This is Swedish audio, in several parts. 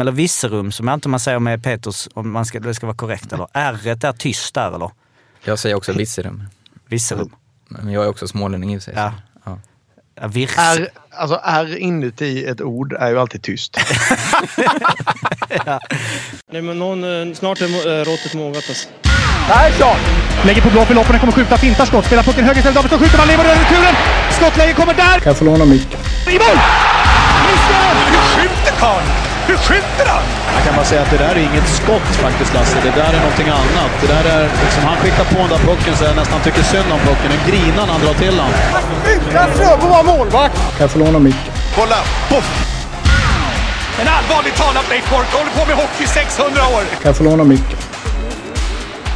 eller Visserum, som jag inte man säger med Peters, om man ska, det ska vara korrekt. Eller R är tyst där eller? Jag säger också Virserum. Visserum. Men jag är också smålänning i och för sig. Ja. Ja. Ja, Virs. R, alltså R inuti ett ord är ju alltid tyst. Nej, men någon, eh, snart är äh, råttet mogat alltså. Persson! Lägger på blå för loppen, kommer skjuta, fintar skott, spelar pucken höger istället, Davidsson skjuter, man lever över returen! Skottläge kommer där! Kan jag få låna micken? I mål! Missar! Hur skjuter karln? Hur skjuter han? Jag kan bara säga att det där är inget skott faktiskt Lasse. Det där är någonting annat. Det där är liksom, han skickar på den där pucken så jag nästan tycker synd om pucken. Den grinar när han drar till den. Utan Fröbo var målvakt! Kan jag få låna micken? Kolla! Poff! En allvarligt talad Leif Boork håller på med hockey i 600 år! Kan jag få låna micken?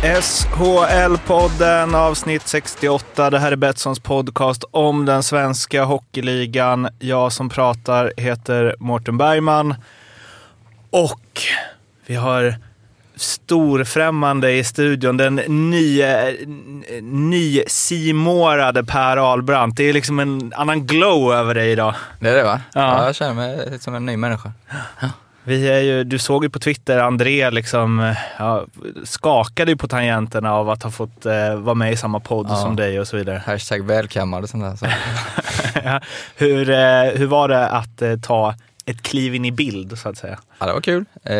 SHL-podden avsnitt 68. Det här är Betssons podcast om den svenska hockeyligan. Jag som pratar heter Mårten Bergman. Och vi har storfrämmande i studion. Den nysimorade Per Ahlbrandt. Det är liksom en annan glow över dig idag. Det är det va? Ja. Ja. jag känner mig som en ny människa. Vi är ju, du såg ju på Twitter, André liksom, ja, skakade ju på tangenterna av att ha fått eh, vara med i samma podd Ja. som dig och så vidare. Hashtag välkammad och sånt där. Så. Ja, hur, eh, hur var det att eh, ta ett kliv in i bild, så att säga? Ja, det var kul. Eh,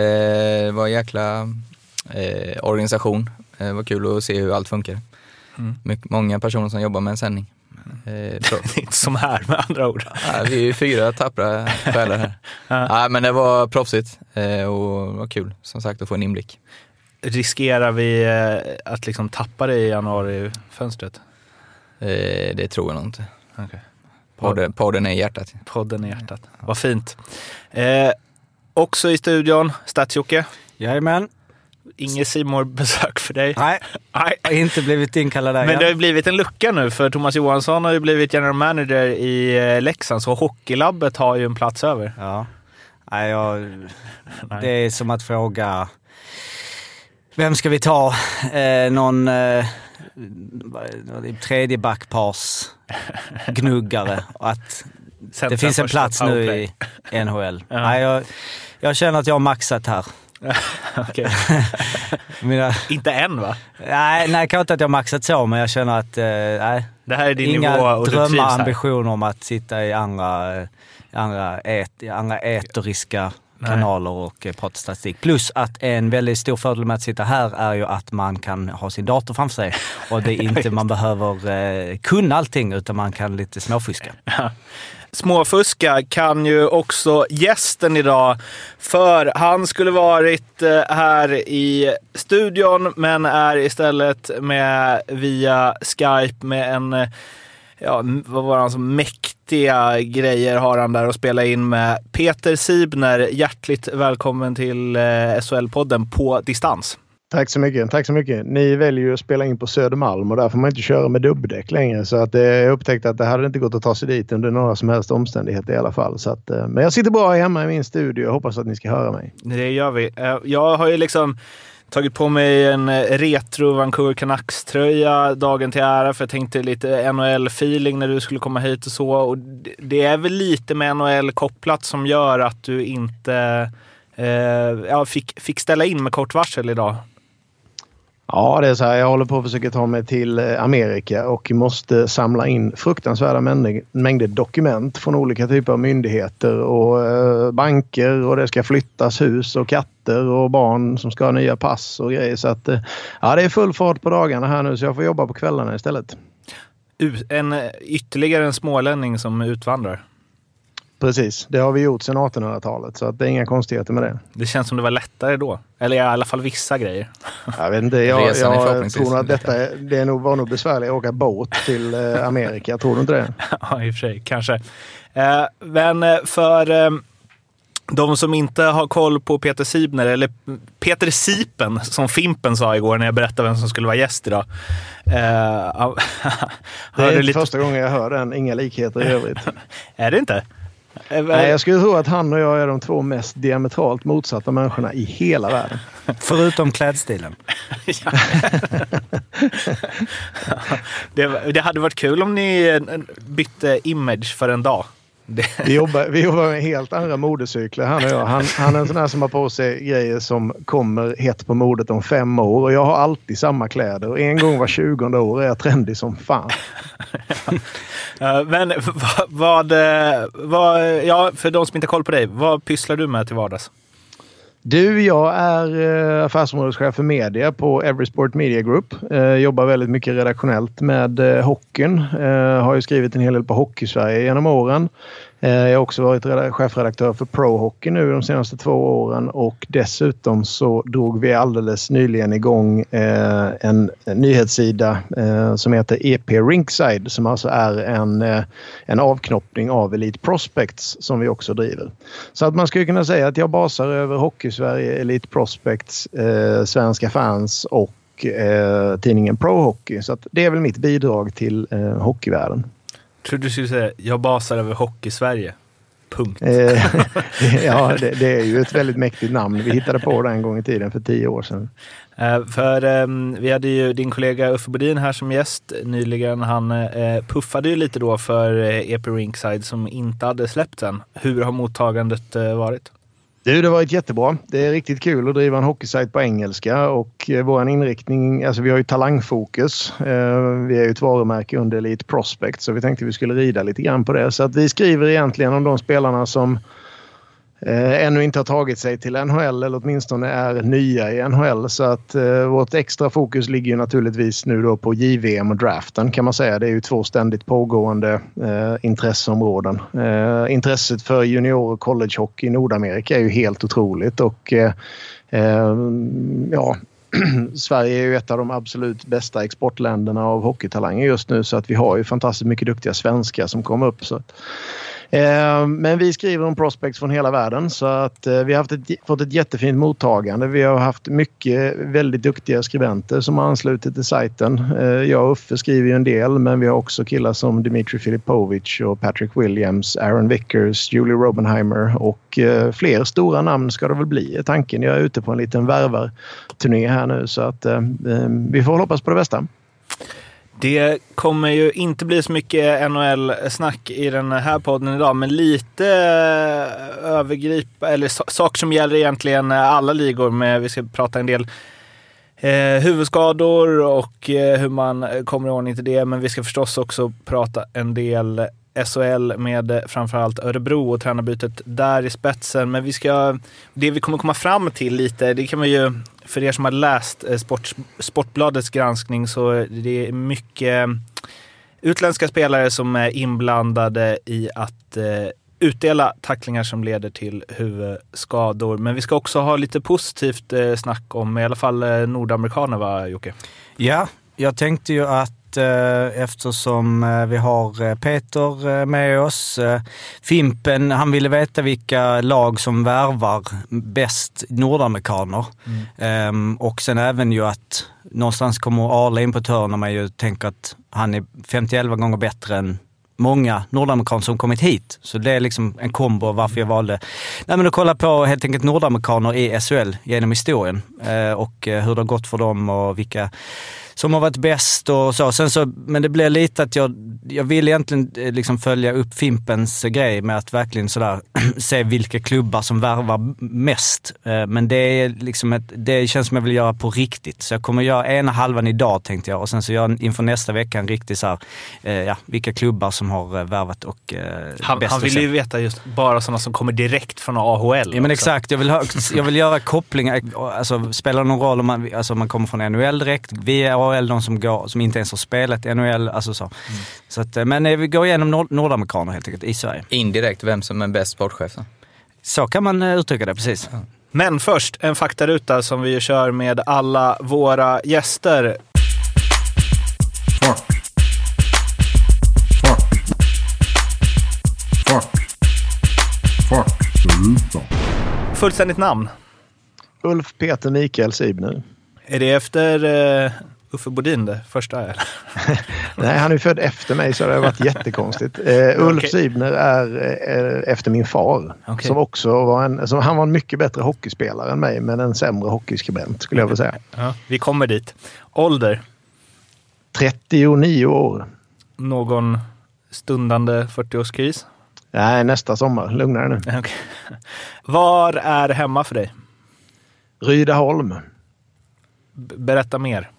det var en jäkla eh, organisation. Eh, det var kul att se hur allt funkar. Mm. Mycket, många personer som jobbar med en sändning. Eh, Det är inte som här med andra ord. ja, vi är ju fyra tappra själar här. ja, men det var proffsigt eh, och det var kul som sagt att få en inblick. Riskerar vi eh, att liksom tappa det i januari-fönstret? Eh, det tror jag nog inte. Okay. Podden, podden är i hjärtat. Podden i hjärtat. Vad fint. Eh, också i studion, Stats-Jocke. Jajamän. Inget simor besök för dig. Nej, Nej. jag har inte blivit inkallad där Men det har ju blivit en lucka nu för Thomas Johansson har ju blivit general manager i eh, Leksand så Hockeylabbet har ju en plats över. Ja. Nej, jag, det är som att fråga... Vem ska vi ta? Eh, någon eh, tredje backpars gnuggare. Att det finns en plats nu i NHL. Nej, jag, jag känner att jag har maxat här. Mina, Inte än va? nej, nej, kanske inte att jag har maxat så, men jag känner att eh, nej, Det här är din inga nivå och drömmar, ambitioner om att sitta i andra, andra, i andra eteriska Nej. Kanaler och eh, prata statistik. Plus att en väldigt stor fördel med att sitta här är ju att man kan ha sin dator framför sig och det är inte man behöver eh, kunna allting utan man kan lite småfuska. Småfuska kan ju också gästen idag. För han skulle varit eh, här i studion men är istället med via Skype med en, eh, ja, vad var han som mäktiga grejer har han där att spela in med. Peter Sibner, hjärtligt välkommen till eh, SHL-podden på distans. Tack så mycket. Tack så mycket. Ni väljer ju att spela in på Södermalm och där får man inte köra med dubbdäck längre. Så att, eh, jag upptäckte att det hade inte gått att ta sig dit under några som helst omständigheter i alla fall. Så att, eh, men jag sitter bra hemma i min studio. Jag hoppas att ni ska höra mig. Det gör vi. Jag har ju liksom tagit på mig en eh, retro Vancouver Canucks-tröja dagen till ära för jag tänkte lite NHL-feeling när du skulle komma hit och så. Och det- det är väl lite med NHL kopplat som gör att du inte eh, ja, fick, fick ställa in med kort varsel idag. Ja, det är så här. Jag håller på att försöka ta mig till eh, Amerika och måste samla in fruktansvärda mängder, dokument från olika typer av myndigheter och eh, banker och det ska flyttas hus och katter och barn som ska ha nya pass och grejer. Så att, eh, ja, det är full fart på dagarna här nu så jag får jobba på kvällarna istället. En, ytterligare en smålänning som utvandrar. Precis, det har vi gjort sedan 1800-talet så att det är inga konstigheter med det. Det känns som det var lättare då. Eller i alla fall vissa grejer. Jag vet inte, jag, Resan jag tror att detta är, det är nog, var nog besvärligt att åka båt till eh, Amerika. Tror du inte det? Ja, i och för sig. Kanske. Eh, men eh, för de som inte har koll på Peter Sibner, eller Peter Sipen som Fimpen sa igår när jag berättade vem som skulle vara gäst idag. Han- Det är lite- första gången jag hör den. Inga likheter i övrigt. Är det inte? Eh, Nej, jag skulle tro att han och jag är de två mest diametralt motsatta människorna i hela världen. Förutom klädstilen. det, det hade varit kul om ni eh, bytte image för en dag. Vi, jobbar, vi jobbar med helt andra modecykler han och jag. Han, han är en sån här som har på sig grejer som kommer hett på modet om fem år och jag har alltid samma kläder. Och en gång var 20 år är jag trendig som fan. Eh, Men vad, vad, eh, vad, ja, för de som inte har koll på dig, vad pysslar du med till vardags? Du, jag är eh, affärsområdeschef för media på Everysport Media Group. Eh, jobbar väldigt mycket redaktionellt med eh, hockeyn. Har ju skrivit en hel del på Hockeysverige genom åren. Eh, jag har också varit chefredaktör för Pro Hockey nu de senaste två åren och dessutom så drog vi alldeles nyligen igång eh, en, en nyhetssida eh, som heter EP Rinkside som alltså är en, eh, en avknoppning av Elite Prospects som vi också driver. Så att man skulle kunna säga att jag basar över Hockey-Sverige, Elite Prospects, eh, Svenska fans och eh, tidningen Pro Hockey. Så att det är väl mitt bidrag till eh, hockeyvärlden. Tror du skulle säga, jag basar över Hockey-Sverige. Punkt. Eh, ja, det, det är ju ett väldigt mäktigt namn. Vi hittade på det en gång i tiden för tio år sedan. Eh, För ehm, vi hade ju din kollega Uffe Bodin här som gäst nyligen. Han eh, puffade ju lite då för EP Rinkside som inte hade släppts än. Hur har mottagandet varit? Du, det har varit jättebra. Det är riktigt kul att driva en hockeysajt på engelska och eh, vår inriktning, alltså vi har ju talangfokus. Eh, vi är ju ett varumärke under Elite Prospect så vi tänkte vi skulle rida lite grann på det. Så att vi skriver egentligen om de spelarna som eh, ännu inte har tagit sig till NHL eller åtminstone är nya i NHL. Så att eh, vårt extra fokus ligger ju naturligtvis nu då på JVM och draften kan man säga. Det är ju två ständigt pågående eh, intresseområden. Eh, intresset för junior och collegehockey i Nordamerika är ju helt otroligt och eh, eh, ja, Sverige är ju ett av de absolut bästa exportländerna av hockeytalanger just nu så att vi har ju fantastiskt mycket duktiga svenskar som kommer upp. Så att, Eh, men vi skriver om prospects från hela världen så att eh, vi har haft ett, fått ett jättefint mottagande. Vi har haft mycket väldigt duktiga skribenter som har anslutit till sajten. Eh, Jag och Uffe skriver ju en del men vi har också killar som Dmitri Filipovic och Patrick Williams, Aaron Vickers, Julie Robenheimer och eh, fler stora namn ska det väl bli är tanken. Jag är ute på en liten värvarturné här nu så att eh, eh vi får hoppas på det bästa. Det kommer ju inte bli så mycket NHL-snack i den här podden idag, men lite eh, övergrip eller saker som gäller egentligen alla ligor. Med, vi ska prata en del eh, huvudskador och eh, hur man kommer i ordning till det. Men vi ska förstås också prata en del SHL med eh, framförallt Örebro och tränarbytet där i spetsen. Men vi ska, det vi kommer komma fram till lite, det kan man ju, för er som har läst eh, Sport, Sportbladets granskning så det är mycket eh, utländska spelare som är inblandade i att utdela tacklingar som leder till huvudskador. Men vi ska också ha lite positivt snack om i alla fall nordamerikaner va Jocke? Ja, jag tänkte ju att eh, eftersom eh, vi har eh, Peter med oss, Fimpen, han ville veta vilka lag som värvar bäst nordamerikaner. Ehm, och sen även ju att någonstans kommer Arle in på ett hörn när man ju tänker att han är 51 gånger bättre än många nordamerikaner som kommit hit. Så det är liksom en kombo varför jag valde Nej, men att kolla på helt enkelt nordamerikaner i SHL genom historien eh, och hur det har gått för dem och vilka som har varit bäst och så. Sen så men det blir lite att jag, jag vill egentligen eh, liksom följa upp Fimpens eh, grej med att verkligen sådär se vilka klubbar som värvar mest. Eh, Men det, är liksom ett, det känns som jag vill göra på riktigt. Så jag kommer göra ena halvan idag tänkte jag och sen så gör jag inför nästa vecka en riktig så här, eh, ja, vilka klubbar som har värvat och Han, bäst han vill ju veta just bara sådana som kommer direkt från AHL. Ja men också. exakt, jag vill, ha, jag vill göra kopplingar. Alltså, spelar det någon roll om man, alltså, man kommer från NHL direkt, via AHL, de som, går, som inte ens har spelat i NHL. Alltså så. Så att, eh, men eh, vi går igenom nord nordamerikaner helt enkelt i Sverige. Indirekt vem som är bäst sportchef. Så. Så kan man eh, uttrycka det, precis. Men först en faktaruta som vi kör med alla våra gäster. Fuck. Fuck. Fuck. Fuck. Ruta. Fullständigt namn. Ulf Peter Mikael Sibner. Är det efter Uffe Bodin det första? Eller? Nej, han är född efter mig så det har varit jättekonstigt. Eh, Ulf Okej. Sibner är eh, efter min far. Okej. Som också var en, som, han var en mycket bättre hockeyspelare än mig men en sämre hockeyskribent skulle jag vilja säga. Ja, vi kommer dit. Ålder? 39 år. Någon stundande 40-årskris? Nej, nästa sommar. Lugnare nu. Okej. Var är hemma för dig? Rydaholm. B- berätta mer.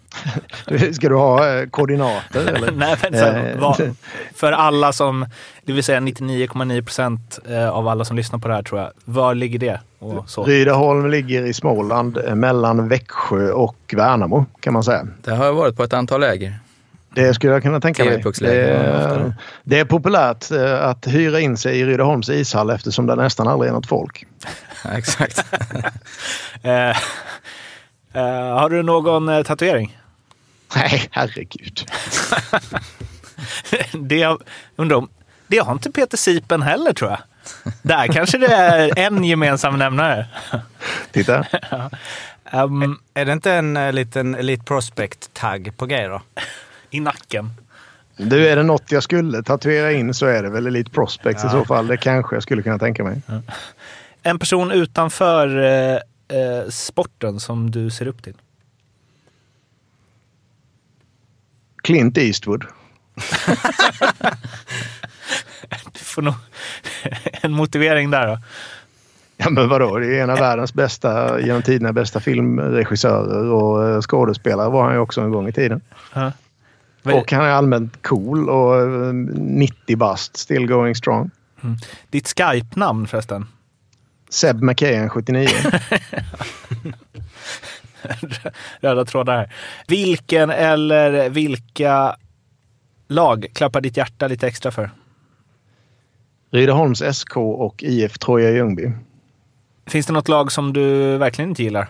Ska du ha eh, koordinater eller? Nej, men här, Eh, vad, för alla som, det vill säga 99,9 procent eh, av alla som lyssnar på det här tror jag. Var ligger det? Rydaholm ligger i Småland mellan Växjö och Värnamo kan man säga. Det har jag varit på ett antal läger. Det skulle jag kunna tänka mig. Det är, det. är populärt att hyra in sig i Rydaholms ishall eftersom det nästan aldrig är något folk. Exakt. Eh, eh, har du någon tatuering? Nej, herregud. det, jag undrar om, det har inte Peter Sipen heller tror jag. Där kanske det är en gemensam nämnare. Titta. Ehm, Är det inte en eh, liten Elite Prospect-tagg på G då? I nacken. Du, är det något jag skulle tatuera in så är det väl Elite Prospects i så fall. Det kanske jag skulle kunna tänka mig. En person utanför eh, eh, sporten som du ser upp till? Clint Eastwood. Du får nog en motivering där då. Ja men vadå, det är en av världens bästa, genom tiderna bästa filmregissörer och eh, skådespelare var han ju också en gång i tiden. Ja. Och han är allmänt cool och eh, 90 bast, still going strong. Ditt Skype-namn förresten? Seb McKayen 79. Röda trådar här. Vilken eller vilka lag klappar ditt hjärta lite extra för? Rydaholms SK och IF Troja Ljungby. Finns det något lag som du verkligen inte gillar?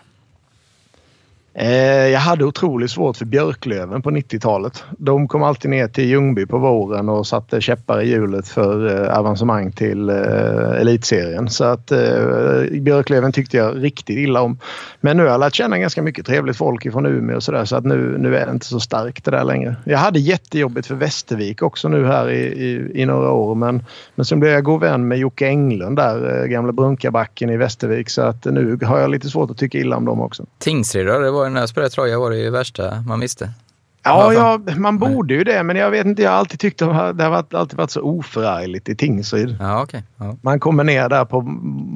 Eh, jag hade otroligt svårt för Björklöven på 90-talet. De kom alltid ner till Ljungby på våren och satte käppar i hjulet för eh, avancemang till eh, elitserien. Så att eh, Björklöven tyckte jag riktigt illa om. Men nu har jag lärt känna ganska mycket trevligt folk från Umeå och sådär så att nu, nu är det inte så starkt det där längre. Jag hade jättejobbigt för Västervik också nu här i, i, i några år men, men sen blev jag god vän med Jocke Englund där, eh, gamla Brunkabacken i Västervik så att nu har jag lite svårt att tycka illa om dem också. Tingsryd då? Det var ju när jag spelade Troja var det ju värsta man visste. Ja, Ja, ja, man borde ju det, men jag vet inte. Jag har alltid tyckt att det har varit, alltid varit så oförargligt i Tingsryd. Ja, okej. Ja. Man kommer ner där på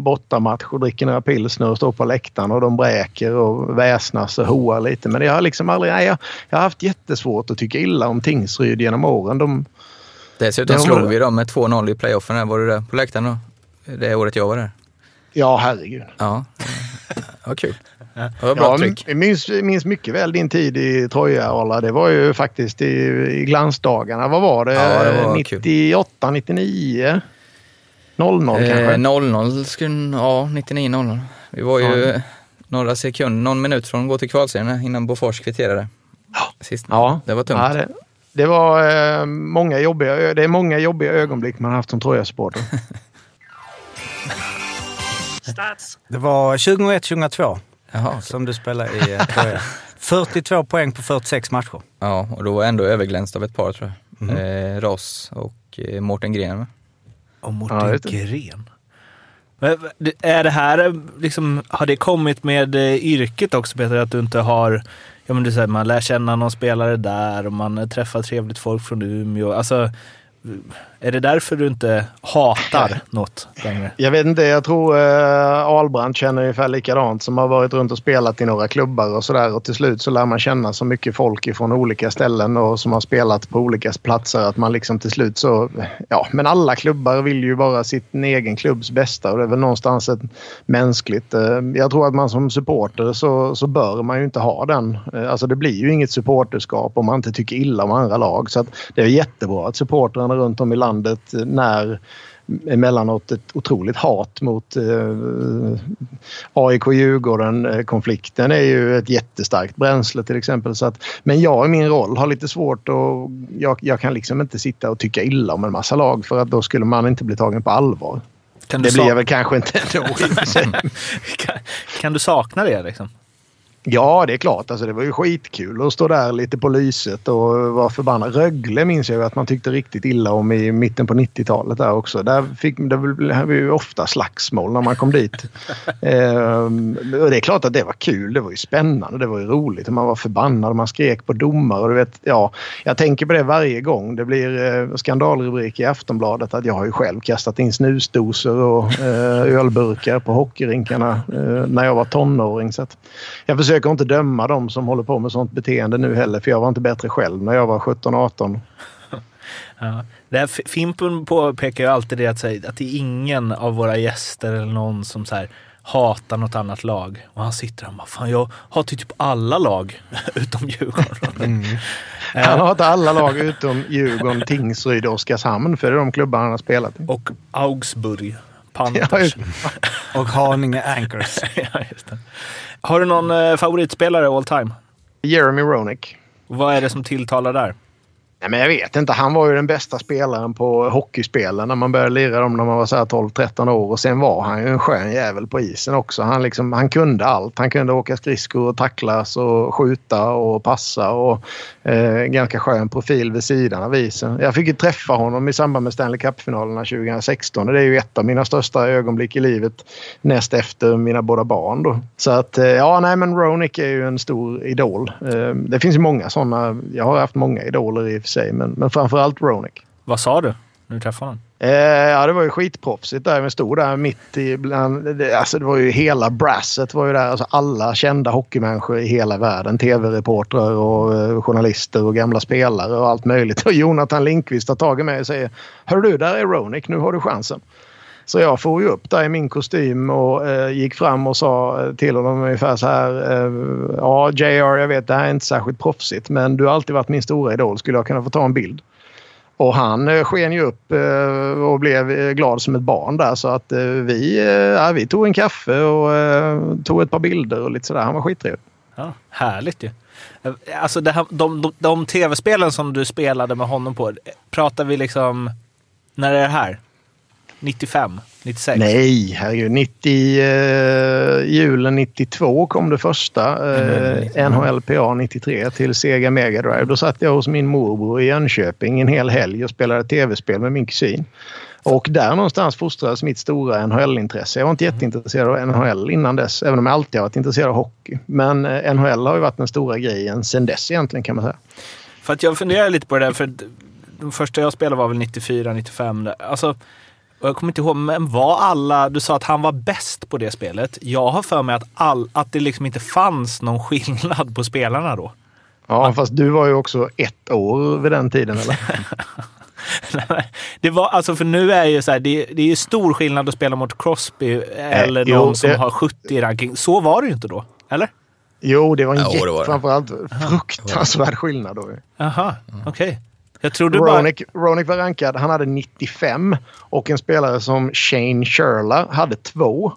bortamatch och dricker några pilsner och står på läktaren och de bräker och väsnas och hoar lite. Men jag har liksom aldrig... Nej, jag, jag har haft jättesvårt att tycka illa om Tingsryd genom åren. De, Dessutom Ja, slog vi dem med 2-0 i playoffen. Var du där på läktaren då? Det året jag var där. ja, herregud. Ja, det var kul. Det var bra Ja, tryck. jag minns, minns mycket väl din tid i Troja, Arla. Det var ju faktiskt i, i glansdagarna. Vad var det? Ja, det var kul. 98, 99? 00 kanske? Eh, 0-0 skulle, ja 99-0. Vi var ju Ja. några sekunder, någon minut från att gå till kvalserien innan Bofors kvitterade. Sist. Ja, Det var tungt. Ja, det, det var eh, många jobbiga, det är många jobbiga ögonblick man haft som Troja-supporter. Det var 2001-2002 Jaha, som du spelade i eh, Troja. 42 poäng på 46 matcher. ja, och då var jag ändå överglänst av ett par tror jag. Mhm. Eh, Ross och eh, Mårten Gren. Och Mårten Ja. Gren. Är det här, eh, liksom, har det kommit med eh, yrket också Peter? Att du inte har, ja men du säger man lär känna någon spelare där och man eh, träffar trevligt folk från Umeå. Alltså, är det därför du inte hatar något längre? Jag vet inte, jag tror eh, Ahlbrand känner ungefär likadant som har varit runt och spelat i några klubbar och sådär och till slut så lär man känna så mycket folk från olika ställen och som har spelat på olika platser att man liksom till slut så... Ja, men alla klubbar vill ju bara sin egen klubbs bästa och det är väl någonstans ett mänskligt. Eh, jag tror att man som supporter så, så bör man ju inte ha den. Eh, alltså det blir ju inget supporterskap om man inte tycker illa om andra lag så att det är jättebra att supportrarna runt om i landet eh, när emellanåt ett otroligt hat mot eh, AIK-Djurgården-konflikten är ju ett jättestarkt bränsle till exempel. Så att, men jag i min roll har lite svårt och jag, jag kan liksom inte sitta och tycka illa om en massa lag för att då skulle man inte bli tagen på allvar. Kan Det blir jag väl kanske inte ändå kan, kan du sakna det liksom? Ja, det är klart. Alltså, det var ju skitkul att stå där lite på lyset och vara förbannad. Rögle minns jag ju att man tyckte riktigt illa om i mitten på 90-talet där också. Där fick det blev ju ofta slagsmål när man kom dit. ehm, och det är klart att det var kul. Det var ju spännande. Det var ju roligt. Man var förbannad och man skrek på domare. Och du vet, ja, jag tänker på det varje gång. Det blir eh, skandalrubrik i Aftonbladet att jag har ju själv kastat in snusdosor och eh, ölburkar på hockeyrinkarna eh, när jag var tonåring. Så jag försöker inte döma dem som håller på med sånt beteende nu heller för jag var inte bättre själv när jag var 17-18. Ja. Det här, F- Fimpen påpekar ju alltid det att, säga, att det är ingen av våra gäster eller någon som så här, hatar något annat lag. Och han sitter där och bara, fan jag hatar typ alla lag utom Djurgården. Han hatar alla lag utom Djurgården, Tingsryd och Oskarshamn för det är de klubbar han har spelat i. Och Augsburg, Ja, Panthers. just- Och Haninge Anchors. Ja, just det. Har du någon eh, favoritspelare all time? Jeremy Roenick. Vad är det som tilltalar där? Nej, men jag vet inte. Han var ju den bästa spelaren på hockeyspelen när man började lira dem när man var 12-13 år. Och sen var han ju en skön jävel på isen också. Han, liksom, han kunde allt. Han kunde åka skridskor och tacklas och skjuta och passa. Och eh, ganska skön profil vid sidan av isen. Jag fick ju träffa honom i samband med Stanley Cup-finalerna 2016. Och det är ju ett av mina största ögonblick i livet. Näst efter mina båda barn då. Så att eh, ja, nej men Ronick är ju en stor idol. Eh, det finns ju många sådana. Jag har haft många idoler i och för sig. Men, men framförallt Ronick. Vad sa du när du träffade honom? Eh, ja, det var ju skitproffsigt där. Vi stod där mitt i bland... Det, alltså det var ju hela brasset var ju där. Alltså alla kända hockeymänniskor i hela världen. Tv-reportrar och eh, journalister och gamla spelare och allt möjligt. Och Jonathan Lindqvist tar tag i mig och säger Hör du, där är Ronick. Nu har du chansen. Så jag får ju upp där i min kostym och eh, gick fram och sa eh, till honom ungefär så här. Eh, ja, JR, jag vet det här är inte särskilt proffsigt men du har alltid varit min stora idol. Skulle jag kunna få ta en bild? Och han eh, sken ju upp eh, och blev eh, glad som ett barn där så att eh, vi, eh, ja, vi tog en kaffe och eh, tog ett par bilder och lite sådär. Han var skittrevlig. Ja, härligt ju. Eh, alltså det här, de, de, de tv-spelen som du spelade med honom på, pratar vi liksom... När är det här? 95? 96? Nej, herregud. 90, eh, julen 92 kom det första. Eh, NHLPA 93 till Sega Mega Drive. Då satt jag hos min morbror i Jönköping en hel helg och spelade tv-spel med min kusin. Och där någonstans fostrades mitt stora NHL-intresse. Jag var inte jätteintresserad av NHL innan dess, även om jag alltid har varit intresserad av hockey. Men eh, NHL har ju varit den stora grejen sen dess egentligen kan man säga. För att jag funderar lite på det där, för de första jag spelade var väl 94, 95. där. Alltså, och jag kommer inte ihåg, men var alla... Du sa att han var bäst på det spelet. Jag har för mig att, all, att det liksom inte fanns någon skillnad på spelarna då. Ja, fast du var ju också ett år vid den tiden, eller? det var, alltså för nu är ju så här, det, det är ju stor skillnad att spela mot Crosby eller jo, någon som det- har 70 i ranking. Så var det ju inte då, eller? Jo, det var en Ja, det jätte, var det. framförallt fruktansvärd skillnad då. ju. Jaha, okej. Jag trodde du bara... Ronic var rankad, han hade 95 och en spelare som Shane Sherler hade två.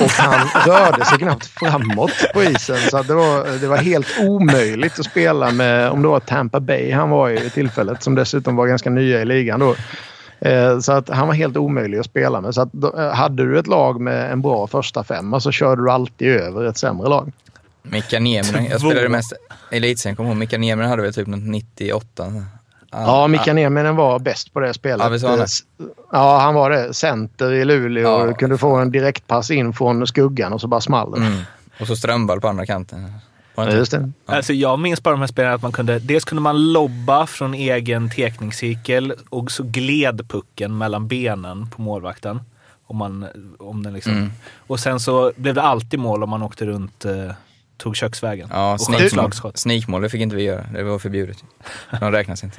Och han rörde sig knappt framåt på isen. Så det var, det var helt omöjligt att spela med, om det var Tampa Bay han var i vid tillfället, som dessutom var ganska nya i ligan då. Eh, så att han var helt omöjlig att spela med. Så att, eh, hade du ett lag med en bra första femma så körde du alltid över ett sämre lag. Mika Nieminen, jag spelade mest elitserien, kommer ihåg. Mika Nieminen hade väl typ 98. Ja, Mika Nieminen var bäst på det spelet. Ja, han ja, han var det. Center i Luleå. Ja. Och kunde få en direktpass in från skuggan och så bara small mm. Och så Strömberg på andra kanten. Just det. Ja. Alltså, jag minns bara de här spelen att man kunde, dels kunde man lobba från egen tekningscirkel och så gled pucken mellan benen på målvakten. Om man, om den liksom. Mm. Och sen så blev det alltid mål om man åkte runt eh, tog köksvägen. Ja, sneakmål. sneakmål, det fick inte vi göra. Det var förbjudet. De räknas inte.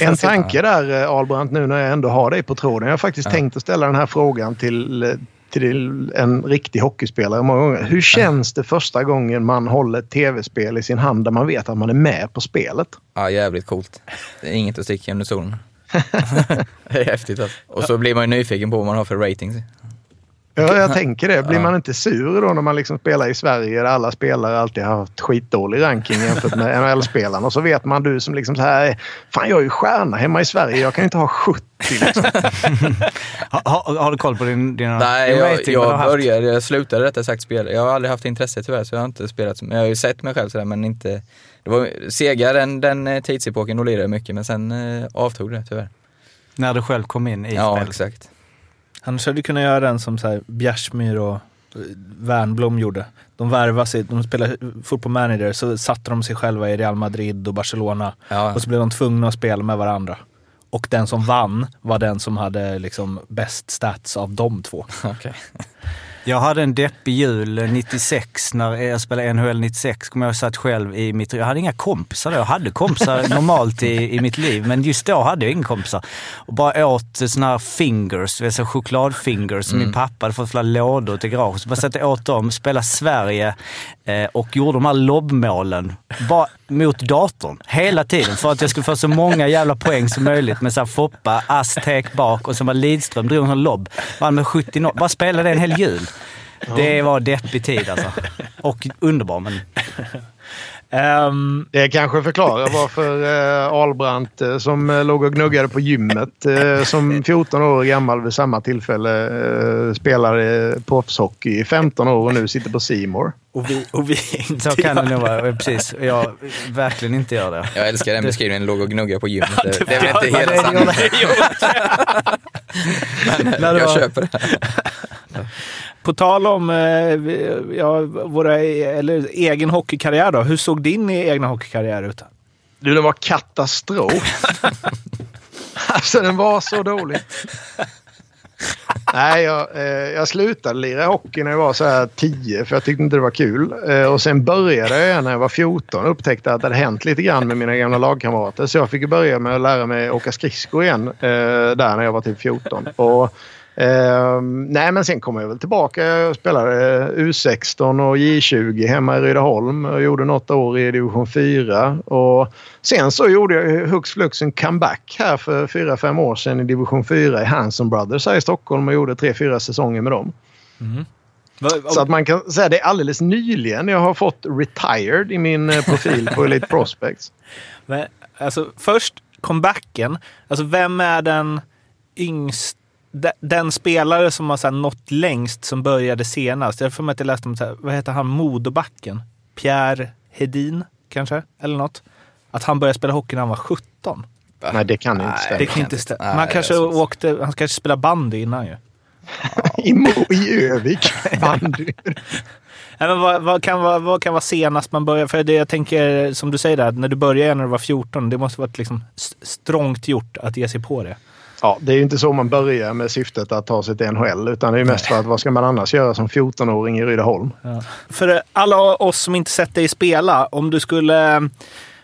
En tanke där eh, Albrandt nu när jag ändå har dig på tråden. Jag har faktiskt tänkt att ställa den här frågan till, eh, till en riktig hockeyspelare många gånger. Hur känns det första gången man håller ett tv-spel i sin hand där man vet att man är med på spelet? Ja, jävligt coolt. Det är inget att sticka under stolen. det är häftigt alltså. Och så blir man ju nyfiken på vad man har för ratings. Ja, jag tänker det. Blir man inte sur då när man liksom spelar i Sverige där alla spelare alltid har haft skitdålig ranking jämfört med NHL-spelarna och så vet man du som liksom så här, fan jag är ju stjärna hemma i Sverige, jag kan inte ha 70 liksom. Ha, ha, har du koll på din, dina Nej, din jag, jag började, jag slutade rättare sagt spela. Jag har aldrig haft intresse tyvärr så jag har inte spelat. Men jag har ju sett mig själv sådär men inte... Det var segare än den eh, tidsepoken, då lirade jag mycket men sen eh, avtog det tyvärr. När du själv kom in i Ja, spelet? exakt. Annars hade du kunnat göra den som så här Bjärsmyr och eh, Wernbloom gjorde. De värvade sig, de spelade fotboll manager, så satte de sig själva i Real Madrid och Barcelona. Ja. Och så blev de tvungna att spela med varandra. Och den som vann var den som hade liksom bäst stats av de två. Okej. Jag hade en deppig jul eh, 96 när jag spelade NHL 96. Kommer jag satt själv i mitt... Jag hade inga kompisar då. Jag hade kompisar normalt i, i mitt liv, men just då hade jag inga kompisar. Och bara åt såna här fingers, så chokladfingers som min pappa hade fått flera lådor till garaget. Så bara satt jag åt dem, spelade Sverige eh, och gjorde de här lobbmålen. Bara mot datorn hela tiden för att jag skulle få så många jävla poäng som möjligt med så här Foppa, Aztek bak och så var Lidström drog en lobb. Vann med 70 Bara spelade det en hel jul. Det var deppig tid alltså. Och underbar, men... Ehm, Det kanske förklarar varför eh, Albrandt eh, som eh, låg och gnuggade på gymmet eh, som 14 år gammal vid samma tillfälle eh, spelade proffshockey i 15 år och nu sitter på Simor. och vi, och vi inte Så kan det nog vara. Precis. Jag verkligen inte gör det. Jag älskar den beskrivningen, låg och gnugga på gymmet. Det, det är väl inte hela sanningen. Men jag köper det. På tal om eh, ja, våra, e-, eller egen hockeykarriär då. Hur såg din egna hockeykarriär ut? Du, den var katastrof. alltså den var så dålig. Nej, jag, eh, jag slutade lira hockey när jag var så här 10 för jag tyckte inte det var kul. Eh, och sen började jag igen när jag var 14 och upptäckte att det hade hänt lite grann med mina gamla lagkamrater. Så jag fick börja med att lära mig åka skridskor igen eh, där när jag var typ 14. Och, eh, nej, men sen kom jag väl tillbaka. Jag spelade U16 och J20 hemma i Rydaholm och gjorde något år i division 4. Och sen så gjorde jag hux flux en comeback här för 4-5 år sedan i division 4 i Hanson Brothers här i Stockholm och gjorde 3-4 säsonger med dem. Så att man kan säga det är alldeles nyligen jag har fått retired i min eh, profil på Elite Prospects. Men, alltså, först comebacken. Alltså, vem är den yngst, den spelare som har så här, nått längst som började senast? Jag för mig att jag läste om, så här, vad heter han, Modobacken? Pierre Hedin kanske? Eller något. Att han började spela hockey när han var 17. Nej, det kan inte stämma. Det kan inte stämma. Men han kanske åkte, han kanske spelade bandy innan ju. I, I Övik. Bandy. Nej, men vad, vad, kan vara, vad kan vara senast man börjar? För det jag tänker, som du säger där, när du började när du var 14, det måste varit liksom st- strångt gjort att ge sig på det. Ja, det är ju inte så man börjar med syftet att ta sig till NHL utan det är mest för att vad ska man annars göra som 14-åring i Rydaholm? För alla oss som inte sett dig spela, om du skulle...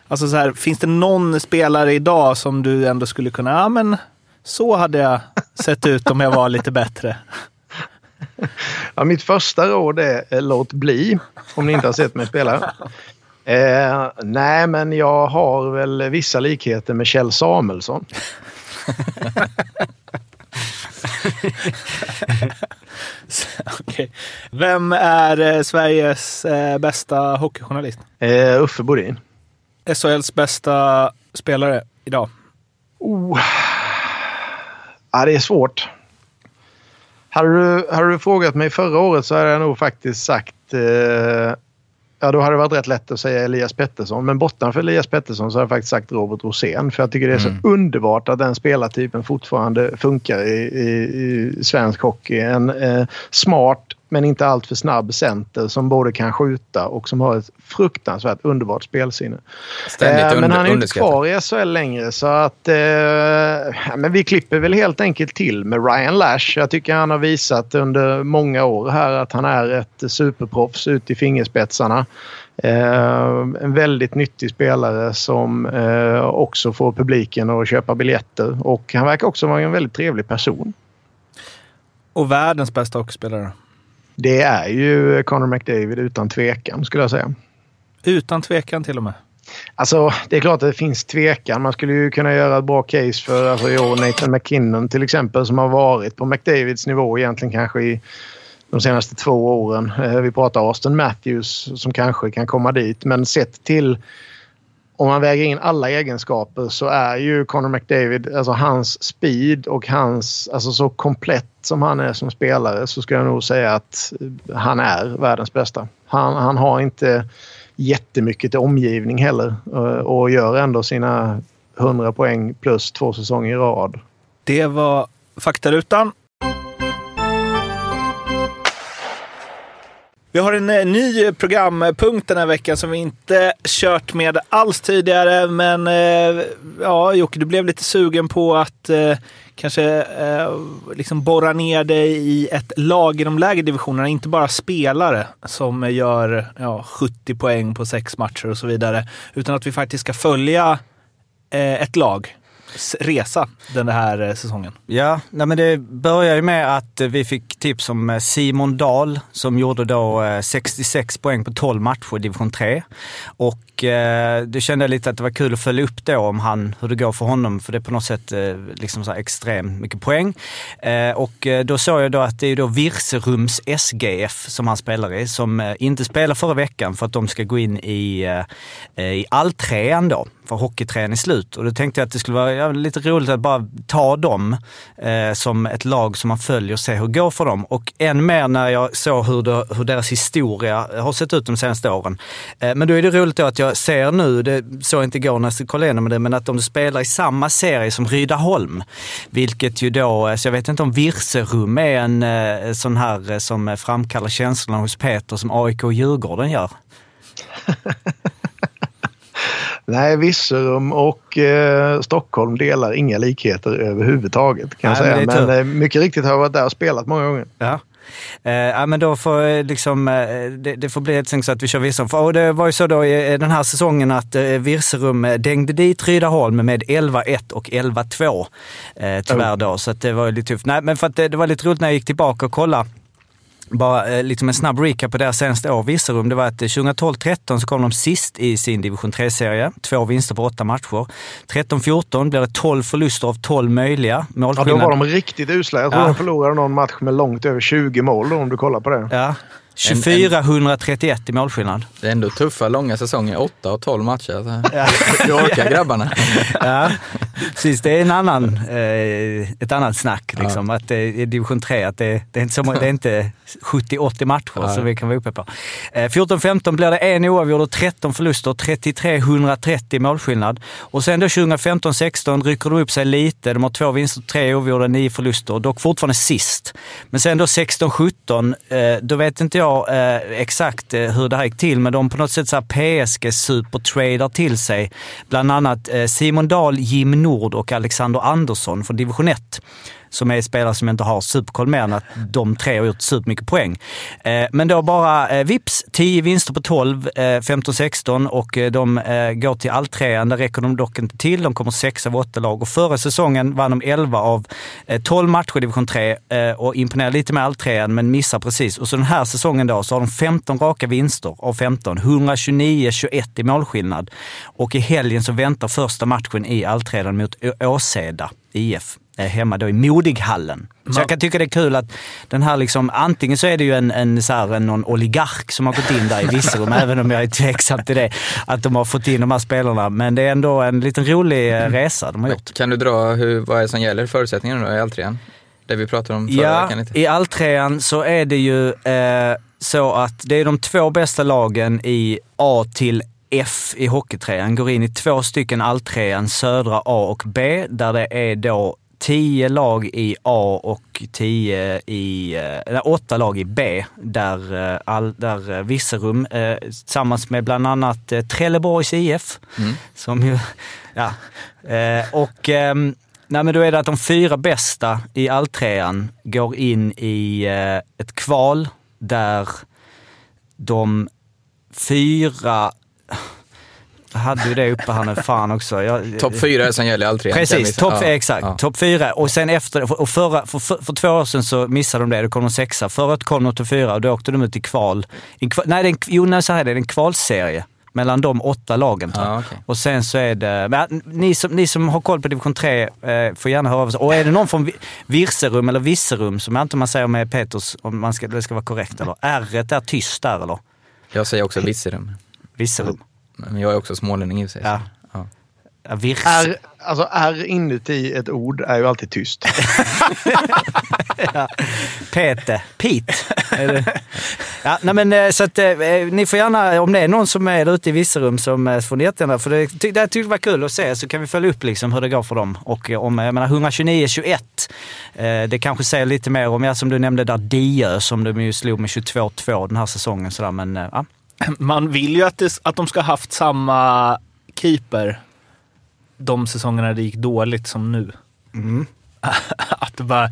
Alltså så här, finns det någon spelare idag som du ändå skulle kunna... Ja, men så hade jag sett ut om jag var lite bättre. Ja, mitt första råd är eh, låt bli om ni inte har sett mig spela. Eh, nej, men jag har väl vissa likheter med Kjell Samuelsson. Okej. Vem är eh, Sveriges eh, bästa hockeyjournalist? Eh, Uffe Bodin. SHLs bästa spelare idag? Oh. Ja, det är svårt. Hade du, hade du frågat mig förra året så hade jag nog faktiskt sagt... Eh, ja, då hade det varit rätt lätt att säga Elias Pettersson. Men bortanför Elias Pettersson så har jag faktiskt sagt Robert Rosén. För jag tycker det är så underbart att den spelartypen fortfarande funkar i, i, i svensk hockey. En eh, smart men inte alltför snabb center som både kan skjuta och som har ett fruktansvärt underbart spelsinne. Ständigt Eh, men under- han är inte underskattad. kvar i SHL längre så att... Eh, men vi klipper väl helt enkelt till med Ryan Lash. Jag tycker han har visat under många år här att han är ett superproffs ut i fingerspetsarna. Eh, en väldigt nyttig spelare som eh, också får publiken att köpa biljetter och han verkar också vara en väldigt trevlig person. Och världens bästa hockeyspelare? Det är ju Conor McDavid utan tvekan skulle jag säga. Utan tvekan till och med. Alltså, det är klart att det finns tvekan. Man skulle ju kunna göra ett bra case för alltså, i år Nathan McKinnon till exempel som har varit på McDavids nivå egentligen kanske i de senaste två åren. Eh, vi pratar Austin Matthews som kanske kan komma dit men sett till om man väger in alla egenskaper så är ju Conor McDavid, alltså hans speed och hans, alltså så komplett som han är som spelare så ska jag nog säga att han är världens bästa. Han, han har inte jättemycket till omgivning heller eh, och gör ändå sina 100 poäng plus två säsonger i rad. Det var faktarutan. Vi har en eh, ny programpunkt den här veckan som vi inte kört med alls tidigare. Men eh, ja, Jocke, du blev lite sugen på att eh, kanske eh, liksom borra ner dig i ett lag i de lägre divisionerna. Inte bara spelare som gör ja, 70 poäng på sex matcher och så vidare. Utan att vi faktiskt ska följa eh, ett lag resa den här eh, säsongen? Ja, nej men det började ju med att eh, vi fick tips om eh, Simon Dahl som gjorde då 66 poäng på 12 matcher i division 3. Och det kände jag lite att det var kul att följa upp då om han, hur det går för honom, för det är på något sätt liksom så extremt mycket poäng. Och då såg jag då att det är då Virserums SGF som han spelar i, som inte spelade förra veckan för att de ska gå in i, i alltrean då för hockeyträning är slut. Och då tänkte jag att det skulle vara ja, lite roligt att bara ta dem eh, som ett lag som man följer och se hur det går för dem. Och än mer när jag såg hur, det, hur deras historia har sett ut de senaste åren. Eh, men då är det roligt då att jag ser nu, det såg jag inte igår när jag kollade igenom det, men att de spelar i samma serie som Rydaholm. Vilket ju då, eh, så jag vet inte om Virserum är en eh, sån här eh, som framkallar känslorna hos Peter som AIK och Djurgården gör. Nej, Virserum och eh, Stockholm delar inga likheter överhuvudtaget kan Nej, säga. Men, men eh, mycket riktigt har jag varit där och spelat många gånger. Ja. Eh, ja, men då får eh, liksom, eh, det, det, får bli ett så att vi kör Virserum. Och det var ju så då i den här säsongen att eh, Virserum dängde dit Rydaholm med 11-1 och 11-2. Eh, tyvärr då, så det var lite tufft. Nej, men för att det, det var lite roligt när jag gick tillbaka och kollade bara eh, liksom en snabb recap på deras senaste år, Virserum. Det var att 2012-13 så kom de sist i sin division 3-serie. Två vinster på åtta matcher. 13-14 blev det 12 förluster av 12 möjliga. Ja, då var de riktigt usla. Jag tror ja. de förlorade någon match med långt över 20 mål då, om du kollar på det. Ja, 24-131 i målskillnad. Det är ändå tuffa, långa säsonger. 8 och 12 matcher. Alltså. Ja. Det orkar grabbarna. Ja, precis. Det är en annan, eh, ett annat snack. Liksom. Ja. Att det är division 3, att det, det är inte, så, det är inte 70-80 matcher ja. som vi kan vara uppe på. Eh, 14-15 blir det en oavgjord och 13 förluster. 33-130 målskillnad. Och sen då 2015-16 rycker de upp sig lite. De har två vinster, tre oavgjorda, nio förluster. Dock fortfarande sist. Men sen då 16-17, eh, då vet inte jag eh, exakt eh, hur det här gick till, men de på något sätt så PSG supertradar till sig bland annat eh, Simon Dahl, Jim Nord och Alexander Andersson från division 1 som är spelare som inte har superkoll mer än att de tre har gjort supermycket poäng. Eh, men då bara eh, vips 10 vinster på 12, 15-16 eh, och eh, de eh, går till alltrean. Där räcker de dock inte till. De kommer sex av åtta lag och förra säsongen vann de 11 av eh, 12 matcher i division 3 och imponerade lite med alltrean men missar precis. Och så den här säsongen då så har de 15 raka vinster av 15. 129-21 i målskillnad. Och i helgen så väntar första matchen i alltrean mot Åseda IF hemma då i Modighallen. Så jag kan tycka det är kul att den här liksom, antingen så är det ju en, en, så här, någon oligark som har gått in där i Virserum, även om jag är tveksam till det, att de har fått in de här spelarna. Men det är ändå en liten rolig eh, resa de har gjort. Kan du dra hur, vad är det som gäller förutsättningarna då i alltrean? Det vi pratade om förra ja, veckan lite. i alltrean så är det ju eh, så att det är de två bästa lagen i A till F i Hockeytrean går in i två stycken alltrean, södra A och B, där det är då tio lag i A och tio i, äh, åtta lag i B. Där, äh, all, där äh, Virserum tillsammans med bland annat Trelleborgs IF, mm. som ju, ja, och ähm, Nej, men då är det att de fyra bästa i alltrean går in i ett kval där de fyra hade ju det uppe här nu, fan också. Topp fyra som gäller all tre. Precis, topp ja, exakt. Ja. Topp fyra. Och sen efter, och förra, för, för, för, två år sedan så missade de det, då kom de sexa. Förra året kom de till fyra och då åkte de ut i kval. I, nej, det är en, jo, nej, så här är det, är en kvalserie mellan de åtta lagen. Ja, okej. Och sen så är det... Men, ni, som, ni som har koll på division 3 eh, får gärna höra av sig. Och är det någon från Vi- Virserum eller Visserum, som jag inte man säger med Peters, om man ska, det ska vara korrekt eller? R är tyst där eller? Jag säger också Virserum. Visserum. Men jag är också smålänning i och för sig. Ja. Ja. Ja. R, alltså R inuti ett ord är ju alltid tyst. Pete. Pete. Det? Ja, nej men, eh, så att, eh, ni får gärna, om det är någon som är ute i Virserum, som, eh, får ni jättegärna, för det, ty, det tyckte jag var kul att se, så kan vi följa upp liksom hur det går för dem. Och eh, om, jag menar 129-21, eh, det kanske säger lite mer om, ja, som du nämnde där, Diö, som de ju slog med 22-2 den här säsongen. Sådär, men eh, ja. Man vill ju att, det, att de ska ha haft samma keeper de säsongerna det gick dåligt som nu. Mm. att det bara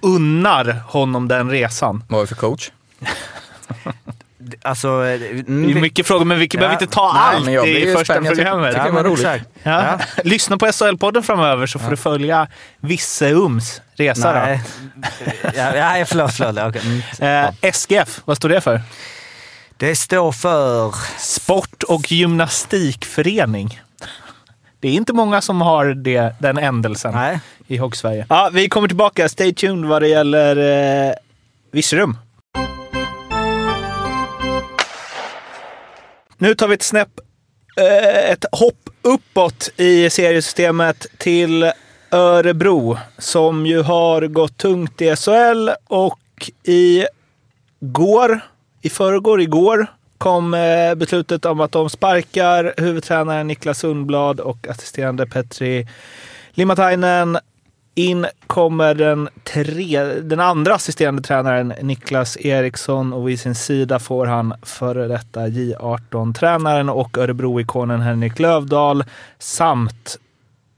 unnar honom den resan. Vad var det för coach? Alltså, Det är mycket frågor, men vi Ja, behöver inte ta nej, allt men jag i första spänd. Jag tycker- programmet. tycker ja, det var men roligt. exakt. Ja. Lyssna på SHL-podden framöver så får du följa Visseums resa. Nej. Ja, ja, förlåt, förlåt. Okej. Mm. Då. Eh, SGF, vad står det för? Det står för... Sport och gymnastikförening. Det är inte många som har det, den ändelsen Nej. i Hockeysverige. Ja, vi kommer tillbaka. Stay tuned vad det gäller eh, Virserum. Nu tar vi ett snäpp, eh, ett hopp uppåt i seriesystemet till Örebro som ju har gått tungt i SHL och i går, i förrgår, igår kom eh, beslutet om att de sparkar huvudtränaren Niklas Sundblad och assisterande Petri Limatainen. In kommer den, tre, den andra assisterande tränaren Niklas Eriksson och vid sin sida får han före detta J18-tränaren och Örebro-ikonen Henrik Lövdahl samt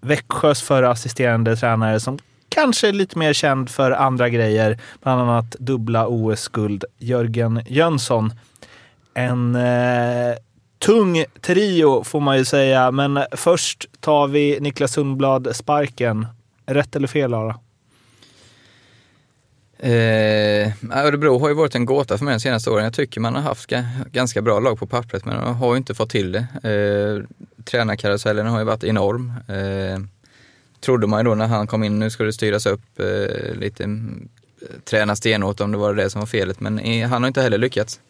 Växjös förra assisterande tränare som kanske lite mer känd för andra grejer, bland annat dubbla OS-guld, Jörgen Jönsson. En eh, tung trio får man ju säga, men först tar vi Niklas Sundblad sparken. Rätt eller fel, Lara? Eh, Örebro har ju varit en gåta för mig de senaste åren. Jag tycker man har haft ganska bra lag på pappret men de har ju inte fått till det. Eh, tränarkarusellen har ju varit enorm. Eh, trodde man ju då när han kom in, nu ska det styras upp eh, lite, eh, träna stenhårt om det var det som var felet men eh, han har inte heller lyckats.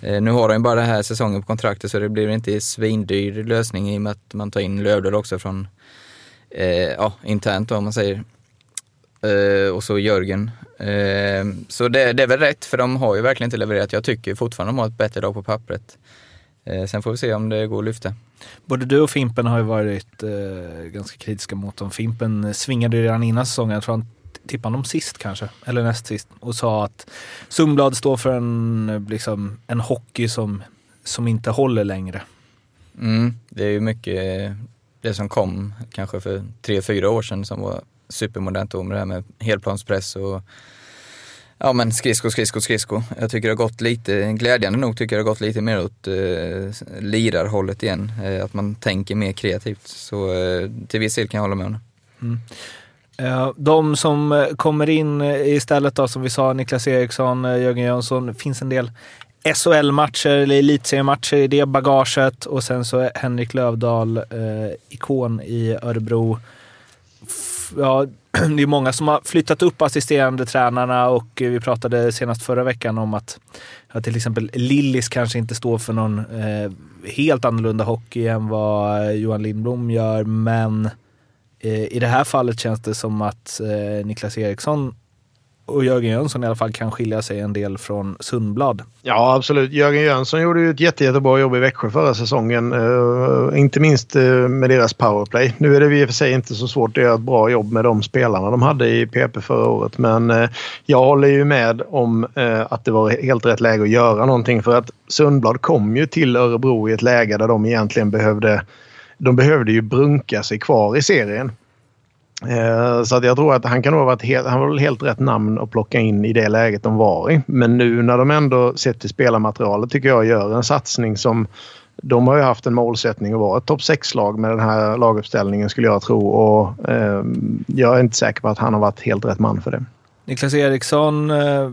Eh, nu har han ju bara den här säsongen på kontraktet så det blir inte svindyr lösning i och med att man tar in Lövdahl också från eh, ja, internt då, om man säger. Eh, och så Jörgen. Eh, så det, det är väl rätt för de har ju verkligen inte levererat. Jag tycker fortfarande de har ett bättre lag på pappret. Eh, sen får vi se om det går att lyfta. Både du och Fimpen har ju varit eh, ganska kritiska mot dem. Fimpen svingade ju redan innan säsongen, jag tror han tippade dem sist kanske, eller näst sist, och sa att Sundblad står för en, liksom, en hockey som, som inte håller längre. Mm, det är ju mycket det som kom kanske för tre, fyra år sedan som var supermodernt då med det här med helplanspress och ja men skridsko, skridsko, skridsko. Jag tycker det har gått lite, glädjande nog tycker jag det har gått lite mer åt eh, lirarhållet igen. Eh, att man tänker mer kreativt. Så eh, till viss del kan jag hålla med om det. Mm. Eh, de som eh, kommer in eh, istället då, som vi sa, Niklas Eriksson, Jörgen Jönsson, det finns en del SHL-matcher eller elitseriematcher i det bagaget och sen så är Henrik Lövdahl, eh, ikon i Örebro. Ja, det är många som har flyttat upp assisterande tränarna och eh, vi pratade senast förra veckan om att ja, till exempel Lillis kanske inte står för någon eh, helt annorlunda hockey än vad eh, Johan Lindblom gör, men Eh, I det här fallet känns det som att eh, Niklas Eriksson och Jörgen Jönsson i alla fall kan skilja sig en del från Sundblad. Ja, absolut. Jörgen Jönsson gjorde ju ett jätte, jättebra jobb i Växjö förra säsongen. Uh, inte minst uh, med deras powerplay. Nu är det i och för sig inte så svårt att göra ett bra jobb med de spelarna de hade i PP förra året. Men uh, jag håller ju med om att det var helt rätt läge att göra någonting. För att Sundblad kom ju till Örebro i ett läge där de egentligen behövde de behövde ju brunka sig kvar i serien. Eh, så att jag tror att han kan nog ha varit helt, han var väl helt rätt namn att plocka in i det läget de var i. Men nu när de ändå sett till spelarmaterialet tycker jag gör en satsning som de har ju haft en målsättning att vara ett topp 6-lag med den här laguppställningen skulle jag tro. Och eh, jag är inte säker på att han har varit helt rätt man för det. Niklas Eriksson, eh,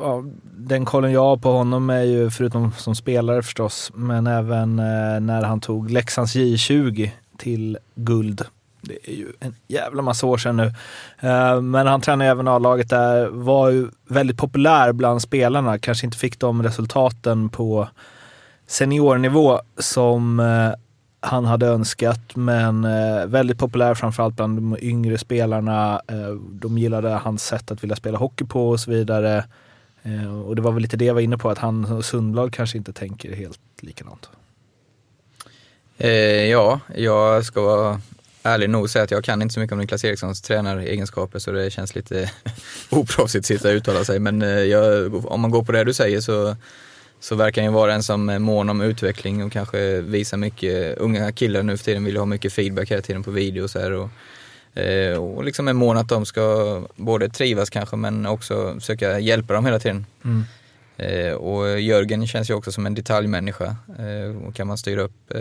ja, den kollen jag har på honom är ju, förutom som spelare förstås, men även eh, när han tog Leksands J20 till guld. Det är ju en jävla massa år sedan nu. Eh, men han tränade även A-laget där, var ju väldigt populär bland spelarna, kanske inte fick de resultaten på seniornivå som eh, han hade önskat, men eh, väldigt populär framförallt bland de yngre spelarna. De gillade hans sätt att vilja spela hockey på och så vidare. Och det var väl lite det jag var inne på, att han och Sundblad kanske inte tänker helt likadant. Eh, ja, jag ska vara ärlig nog säga att jag kan inte så mycket om Niklas Erikssons tränaregenskaper så det känns lite oproffsigt att sitta och uttala sig. Men eh, jag, om man går på det du säger så, så verkar han ju vara en som är mån om utveckling och kanske visar mycket. Unga killar nu för tiden vill ha mycket feedback hela tiden på video och så här. Och, eh, och liksom är mån att de ska både trivas kanske men också försöka hjälpa dem hela tiden. Mm. Eh, och Jörgen känns ju också som en detaljmänniska och kan man styra upp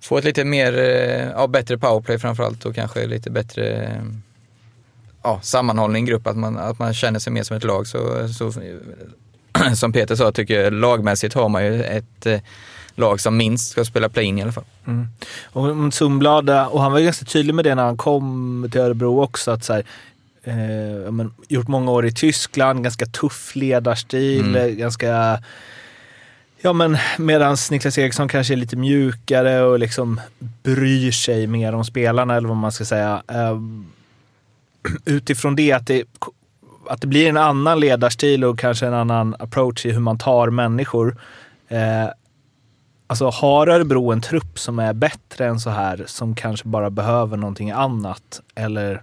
få ett lite mer, eh, ja, bättre powerplay framförallt och kanske lite bättre eh, ja, sammanhållning i grupp, att man, att man känner sig mer som ett lag. Så, så, som Peter sa, tycker jag lagmässigt har man ju ett eh, lag som minst ska spela play-in i alla fall. Mm. Och Sundblad, och han var ju ganska tydlig med det när han kom till Örebro också, att så här, eh, men, gjort många år i Tyskland, ganska tuff ledarstil, Mm. ganska Ja men medans Niklas Eriksson kanske är lite mjukare och liksom bryr sig mer om spelarna eller vad man ska säga. Ehm, utifrån det att, det att det blir en annan ledarstil och kanske en annan approach i hur man tar människor. Eh, alltså har Örebro en trupp som är bättre än så här som kanske bara behöver någonting annat? Eller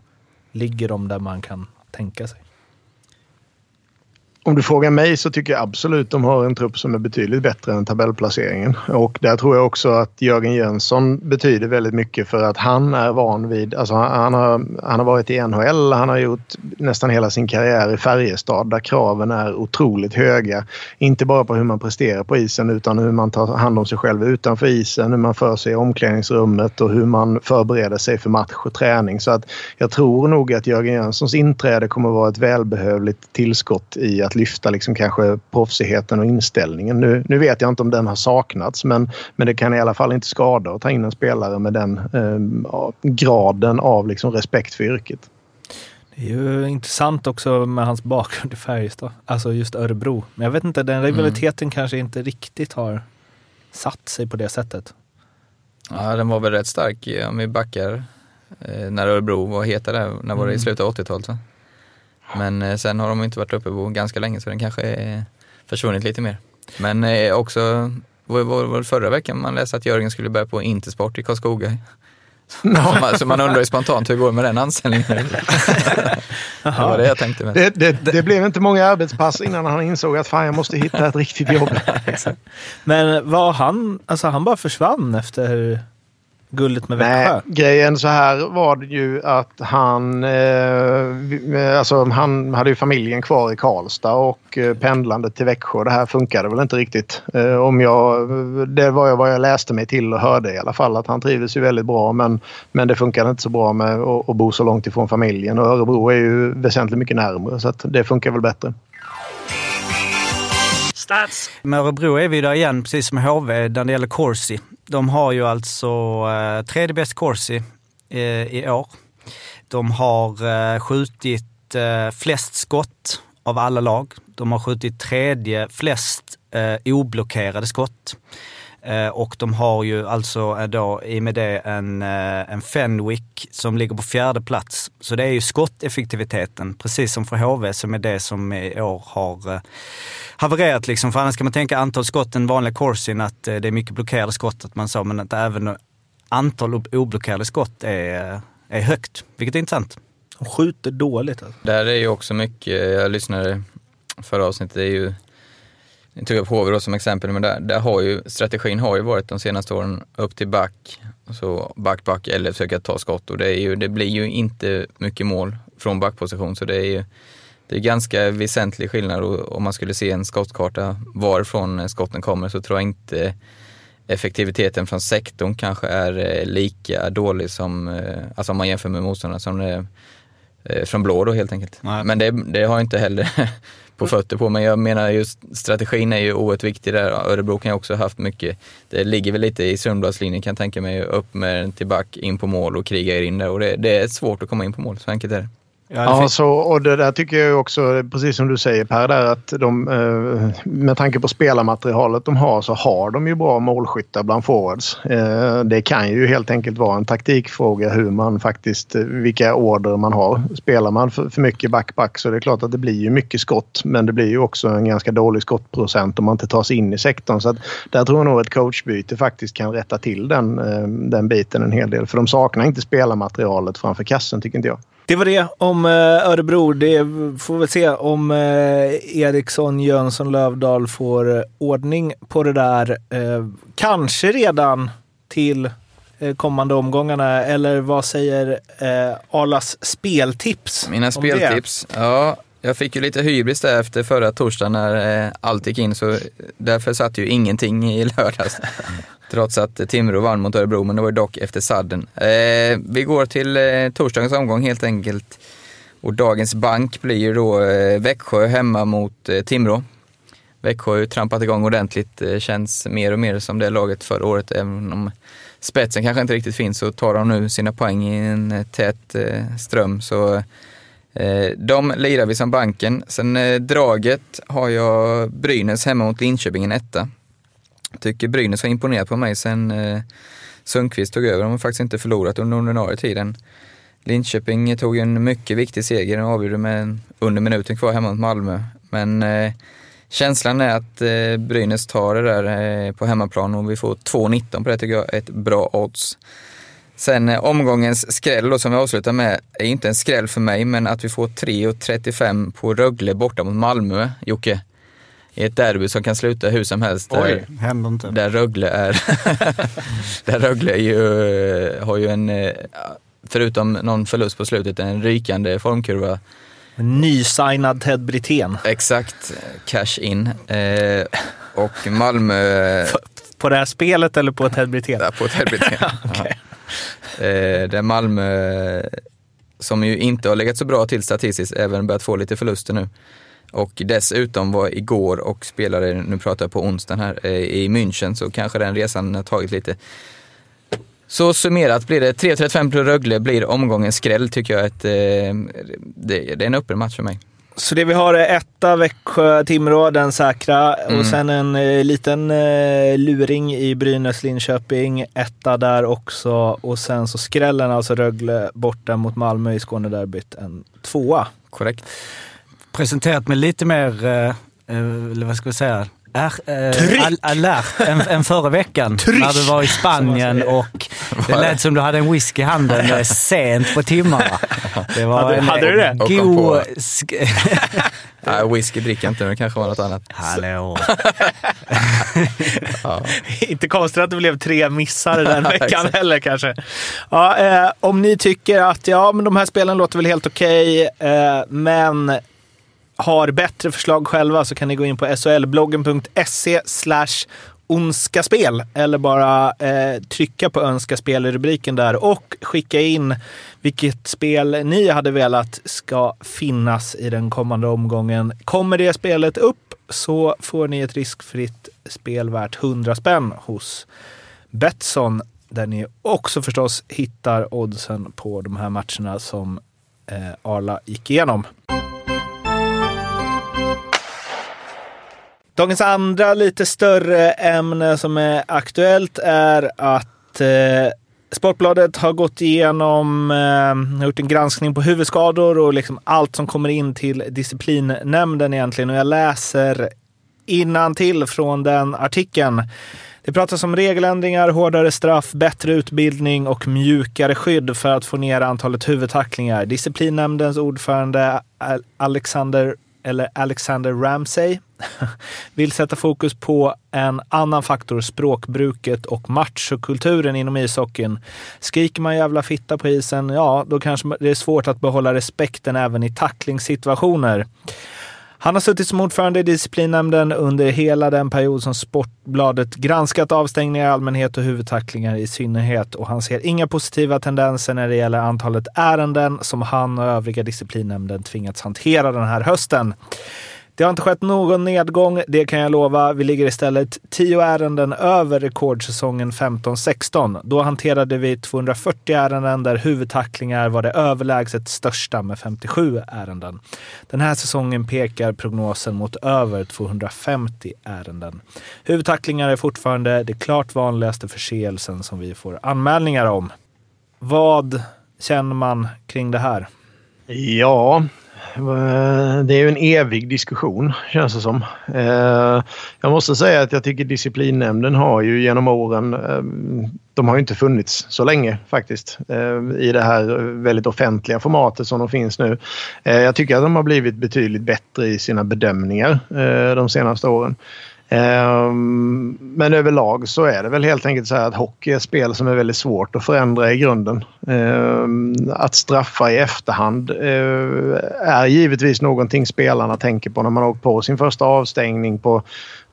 ligger de där man kan tänka sig? Om du frågar mig så tycker jag absolut de har en trupp som är betydligt bättre än tabellplaceringen. Och där tror jag också att Jörgen Jönsson betyder väldigt mycket för att han är van vid... Alltså han, har, han har varit i NHL, han har gjort nästan hela sin karriär i Färjestad där kraven är otroligt höga. Inte bara på hur man presterar på isen utan hur man tar hand om sig själv utanför isen, hur man för sig i omklädningsrummet och hur man förbereder sig för match och träning. Så att jag tror nog att Jörgen Jönssons inträde kommer att vara ett välbehövligt tillskott i att lyfta liksom kanske proffsigheten och inställningen. Nu, nu vet jag inte om den har saknats men, men det kan i alla fall inte skada att ta in en spelare med den eh, graden av liksom respekt för yrket. Det är ju intressant också med hans bakgrund i Färjestad, alltså just Örebro. Men jag vet inte, den rivaliteten kanske inte riktigt har satt sig på det sättet. Ja, den var väl rätt stark eh, om vi backar eh, när Örebro var heta där, när var det i Mm. slutet av 80-talet va? Men eh, sen har de inte varit uppe på ganska länge så den kanske är försvunnit lite mer. Men eh, också, var, var, var det förra veckan man läste att Jörgen skulle börja på Intersport i Karlskoga? Så man, så man undrar ju spontant, hur går det med den anställningen? det var det jag tänkte med. Det, det, det blev inte många arbetspass innan han insåg att fan jag måste hitta ett riktigt jobb. Men var han, alltså han bara försvann efter guldet med Växjö? Nej, grejen så här var det ju att han, eh, vi- alltså han hade ju familjen kvar i Karlstad och eh, pendlandet till Växjö. Det här funkade väl inte riktigt. Eh, om jag, det var ju vad jag läste mig till och hörde i alla fall att han trivdes ju väldigt bra men, men det funkade inte så bra med att, att bo så långt ifrån familjen och Örebro är ju väsentligt mycket närmare så att det funkar väl bättre. Stats. Med Örebro är vi där igen, precis som HV, när det gäller Corsi. De har ju alltså eh, tredje bäst Corsi eh, i år. De har eh, skjutit eh, flest skott av alla lag. De har skjutit tredje flest eh, oblockerade skott. Eh, och de har ju alltså eh, då i och med det en, eh, en Fenwick som ligger på fjärde plats. Så det är ju skotteffektiviteten, precis som för HV, som är det som i år har havererat. Liksom. För annars kan man tänka antal skott, den vanliga corsin, att det är mycket blockerade skott, att man sa, men att även antal ob- oblockerade skott är, är högt, vilket är intressant. De skjuter dåligt alltså. Där är ju också mycket, jag lyssnade förra avsnittet, det är ju, jag tog upp HV som exempel, men där, där har ju strategin har ju varit de senaste åren upp till back, så back, back eller försöka ta skott. Och det, är ju, det blir ju inte mycket mål från backposition så det är ju det är ganska väsentlig skillnad. Och om man skulle se en skottkarta varifrån skotten kommer så tror jag inte effektiviteten från sektorn kanske är eh, lika dålig som, eh, alltså om man jämför med motståndarna som det eh, från blå då helt enkelt. Men det, det har inte heller på fötter på. Men jag menar just strategin är ju oerhört viktig där. Örebro kan ju också ha haft mycket, det ligger väl lite i Sundbladslinjen kan jag tänka mig, upp med den till back, in på mål och kriga er in där. Och det, det är svårt att komma in på mål, så enkelt är det. Ja, så, och det där tycker jag också, precis som du säger Per, där, att de, eh, med tanke på spelarmaterialet de har så har de ju bra målskyttar bland forwards. Eh, det kan ju helt enkelt vara en taktikfråga hur man faktiskt, vilka order man har. Spelar man för, mycket back-back så är det klart att det blir ju mycket skott men det blir ju också en ganska dålig skottprocent om man inte tar sig in i sektorn. Så att där tror jag nog ett coachbyte faktiskt kan rätta till den, eh, den biten en hel del. För de saknar inte spelarmaterialet framför kassen tycker inte jag. Det var det om eh, Örebro. Det får vi se om eh, Eriksson, Jönsson, Lövdahl får eh, ordning på det där. Kanske redan till kommande omgångarna. Eller vad säger Arlas speltips? Mina speltips? Ja, jag fick ju lite hybris där efter förra torsdagen när allt gick in, så därför satt ju ingenting i lördags. Trots att Timrå vann mot Örebro, men det var dock efter sadden. Eh, vi går till eh, torsdagens omgång helt enkelt. Och dagens bank blir ju då eh, Växjö hemma mot eh, Timrå. Växjö har ju trampat igång ordentligt, eh, känns mer och mer som det laget förra året. Även om spetsen kanske inte riktigt finns så tar de nu sina poäng i en eh, tät eh, ström. Så eh, de lirar vi som banken. Sen eh, draget har jag Brynäs hemma mot Linköping, en etta tycker Brynäs har imponerat på mig sen eh, Sundqvist tog över. De har faktiskt inte förlorat under ordinarie tiden. Linköping tog en mycket viktig seger och avgjorde med under minuten kvar hemma mot Malmö. Men eh, känslan är att eh, Brynäs tar det där eh, på hemmaplan och vi får 2,19 på det tycker jag är ett bra odds. Sen eh, omgångens skräll då, som vi avslutar med är inte en skräll för mig, men att vi får 3,35 på Rögle borta mot Malmö, Jocke i ett derby som kan sluta hur som helst. Oj, där, händer inte. Där Rögle är, där Rögle är ju, har ju en, eh, förutom någon förlust på slutet, en rykande formkurva. Nysignad Ted Brithén. Exakt, cash in. Eh, och Malmö... På det här spelet eller på Ted Brithén? Ja, på Ted Brithén. okay. eh, där Malmö, som ju inte har legat så bra till statistiskt, även börjat få lite förluster nu. Och dessutom var igår och spelade, nu pratar jag på onsdagen här, eh, i München, så kanske den resan har tagit lite. Så summerat blir det 3.35 plus Rögle blir omgångens skräll tycker jag. Ett, eh, det, det är en öppen match för mig. Så det vi har är etta Växjö-Timrå, den säkra. Mm. Och sen en eh, liten eh, luring i Brynäs-Linköping. Etta där också. Och sen så skrällen, alltså Rögle borta mot Malmö i Skånederbyt, en tvåa. Korrekt presenterat med lite mer, eh, eller vad ska vi säga, är, äh, all, alert än, än förra veckan. Tryck. När du var i Spanien och det lät som du hade en whisky i handen sent på timmarna. Det var hade, en, hade du det? God... Nej, whisky dricker jag inte, men det kanske var något annat. Hallå! ja. Inte konstigt att det blev tre missar den veckan heller kanske. Ja, eh, om ni tycker att ja, men de här spelen låter väl helt okej, okay, eh, men har bättre förslag själva så kan ni gå in på solbloggen.se slash onskaspel eller bara eh, trycka på önska spel i rubriken där och skicka in vilket spel ni hade velat ska finnas i den kommande omgången. Kommer det spelet upp så får ni ett riskfritt spel värt 100 spänn hos Betsson där ni också förstås hittar oddsen på de här matcherna som eh, Arla gick igenom. Dagens andra lite större ämne som är aktuellt är att eh, Sportbladet har gått igenom, eh, gjort en granskning på huvudskador och liksom allt som kommer in till disciplinnämnden egentligen. Och jag läser innan till från den artikeln. Det pratas om regeländringar, hårdare straff, bättre utbildning och mjukare skydd för att få ner antalet huvudtacklingar. Disciplinnämndens ordförande Alexander, eller Alexander Ramsey vill sätta fokus på en annan faktor, språkbruket och machokulturen inom ishockeyn. Skriker man jävla fitta på isen, ja, då kanske det är svårt att behålla respekten även i tacklingssituationer. Han har suttit som ordförande i disciplinnämnden under hela den period som Sportbladet granskat avstängningar i allmänhet och huvudtacklingar i synnerhet och han ser inga positiva tendenser när det gäller antalet ärenden som han och övriga disciplinnämnden tvingats hantera den här hösten. Det har inte skett någon nedgång, det kan jag lova. Vi ligger istället 10 ärenden över rekordsäsongen 15-16. Då hanterade vi 240 ärenden där huvudtacklingar var det överlägset största med 57 ärenden. Den här säsongen pekar prognosen mot över 250 ärenden. Huvudtacklingar är fortfarande det klart vanligaste förseelsen som vi får anmälningar om. Vad känner man kring det här? Ja, Eh, det är ju en evig diskussion känns det som. Eh, jag måste säga att jag tycker disciplinnämnden har ju genom åren, eh, de har ju inte funnits så länge faktiskt i det här väldigt offentliga formatet som de finns nu. Jag tycker att de har blivit betydligt bättre i sina bedömningar de senaste åren. Ehm, men överlag så är det väl helt enkelt så här att hockey är ett spel som är väldigt svårt att förändra i grunden. Ehm, att straffa i efterhand eh, är givetvis någonting spelarna tänker på när man har åkt på sin första avstängning på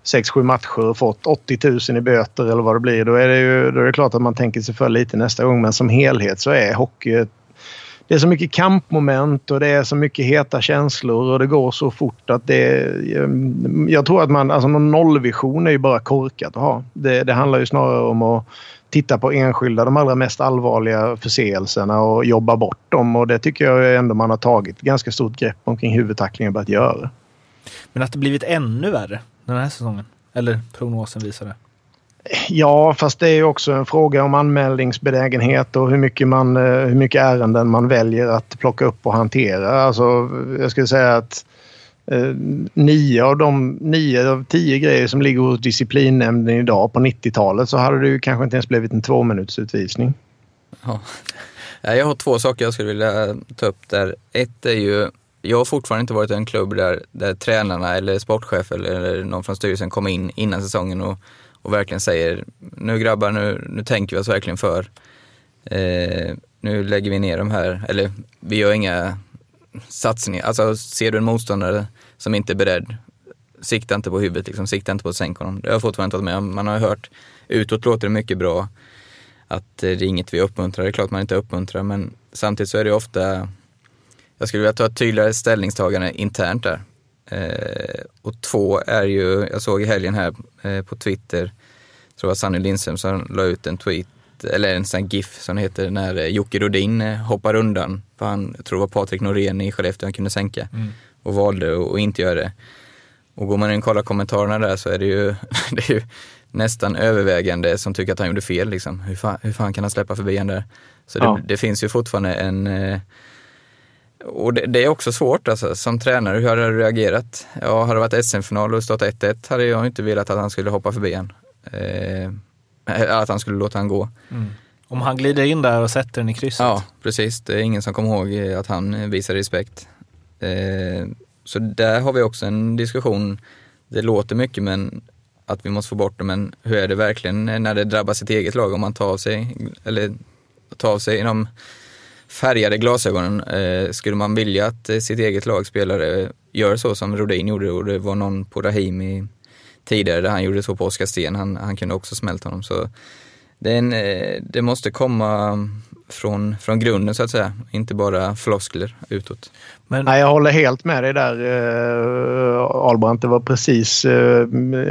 6-7 matcher och fått 80 000 i böter eller vad det blir. Då är det, ju, då är det klart att man tänker sig för lite nästa gång. Men som helhet så är hockey ett det är så mycket kampmoment och det är så mycket heta känslor och det går så fort att det... Ehm, jag tror att man... Alltså någon nollvision är ju bara korkat att ha. Det, det handlar ju snarare om att titta på enskilda, de allra mest allvarliga förseelserna och jobba bort dem. Och det tycker jag ändå man har tagit ganska stort grepp omkring huvudtacklingen börjat göra. Men att det blivit ännu värre den här säsongen? Eller prognosen visar det? Ja, fast det är också en fråga om anmälningsbenägenhet och hur mycket, man, eh, hur mycket ärenden man väljer att plocka upp och hantera. Alltså, jag skulle säga att eh, nio av de nio av tio grejer som ligger hos disciplinnämnden idag på 90-talet så hade det ju kanske inte ens blivit en tvåminutersutvisning. Ja. Jag har två saker jag skulle vilja ta upp där. Ett är ju, jag har fortfarande inte varit i en klubb där, där tränarna eller sportchef eller någon från styrelsen kom in innan säsongen och och verkligen säger nu grabbar, nu, nu tänker vi oss verkligen för. Eh, nu lägger vi ner de här, eller vi gör inga satsningar. Alltså ser du en motståndare som inte är beredd, sikta inte på huvudet, liksom, sikta inte på att sänka honom. Det har jag fortfarande tagit med om. Man har hört, utåt låter det mycket bra att det är inget vi uppmuntrar. Det är klart man inte uppmuntrar, men samtidigt så är det ofta, jag skulle vilja ta ett tydligare ställningstagande internt där. Eh, och två är ju, jag såg i helgen här eh, på Twitter, tror det var Sanny Lindström som la ut en tweet, eller en sån GIF som heter när eh, Jocke Rodin eh, hoppar undan. För han, jag tror det var Patrik Norén i Skellefteå han kunde sänka mm. och valde att inte göra det. Och går man in och kollar kommentarerna där så är det ju, det är ju nästan övervägande som tycker att han gjorde fel. Liksom. Hur, fan, hur fan kan han släppa förbi han där? Så det, ja. det finns ju fortfarande en eh, och det, det, är också svårt alltså, som tränare. Hur hade du reagerat? Ja, hade det varit SM-final och stått 1-1 hade jag inte velat att han skulle hoppa förbi en. Eh, att han skulle låta han gå. Mm. Om han glider in där och sätter den i krysset? Ja, precis. Det är ingen som kommer ihåg att han visar respekt. Eh, så där har vi också en diskussion. Det låter mycket men att vi måste få bort det, men hur är det verkligen när det drabbar sitt eget lag om man tar av sig, eller tar av sig inom färgade glasögonen. Eh, skulle man vilja att eh, sitt eget lagspelare eh, gör så som Rodin gjorde och det var någon på Rahimi tidigare där han gjorde så på Oskar Sten, han, han kunde också smälta honom. Så det, en, eh, det måste komma från, från grunden så att säga, inte bara floskler utåt. Men... Nej, jag håller helt med dig där eh, Albrandt. Det var precis eh,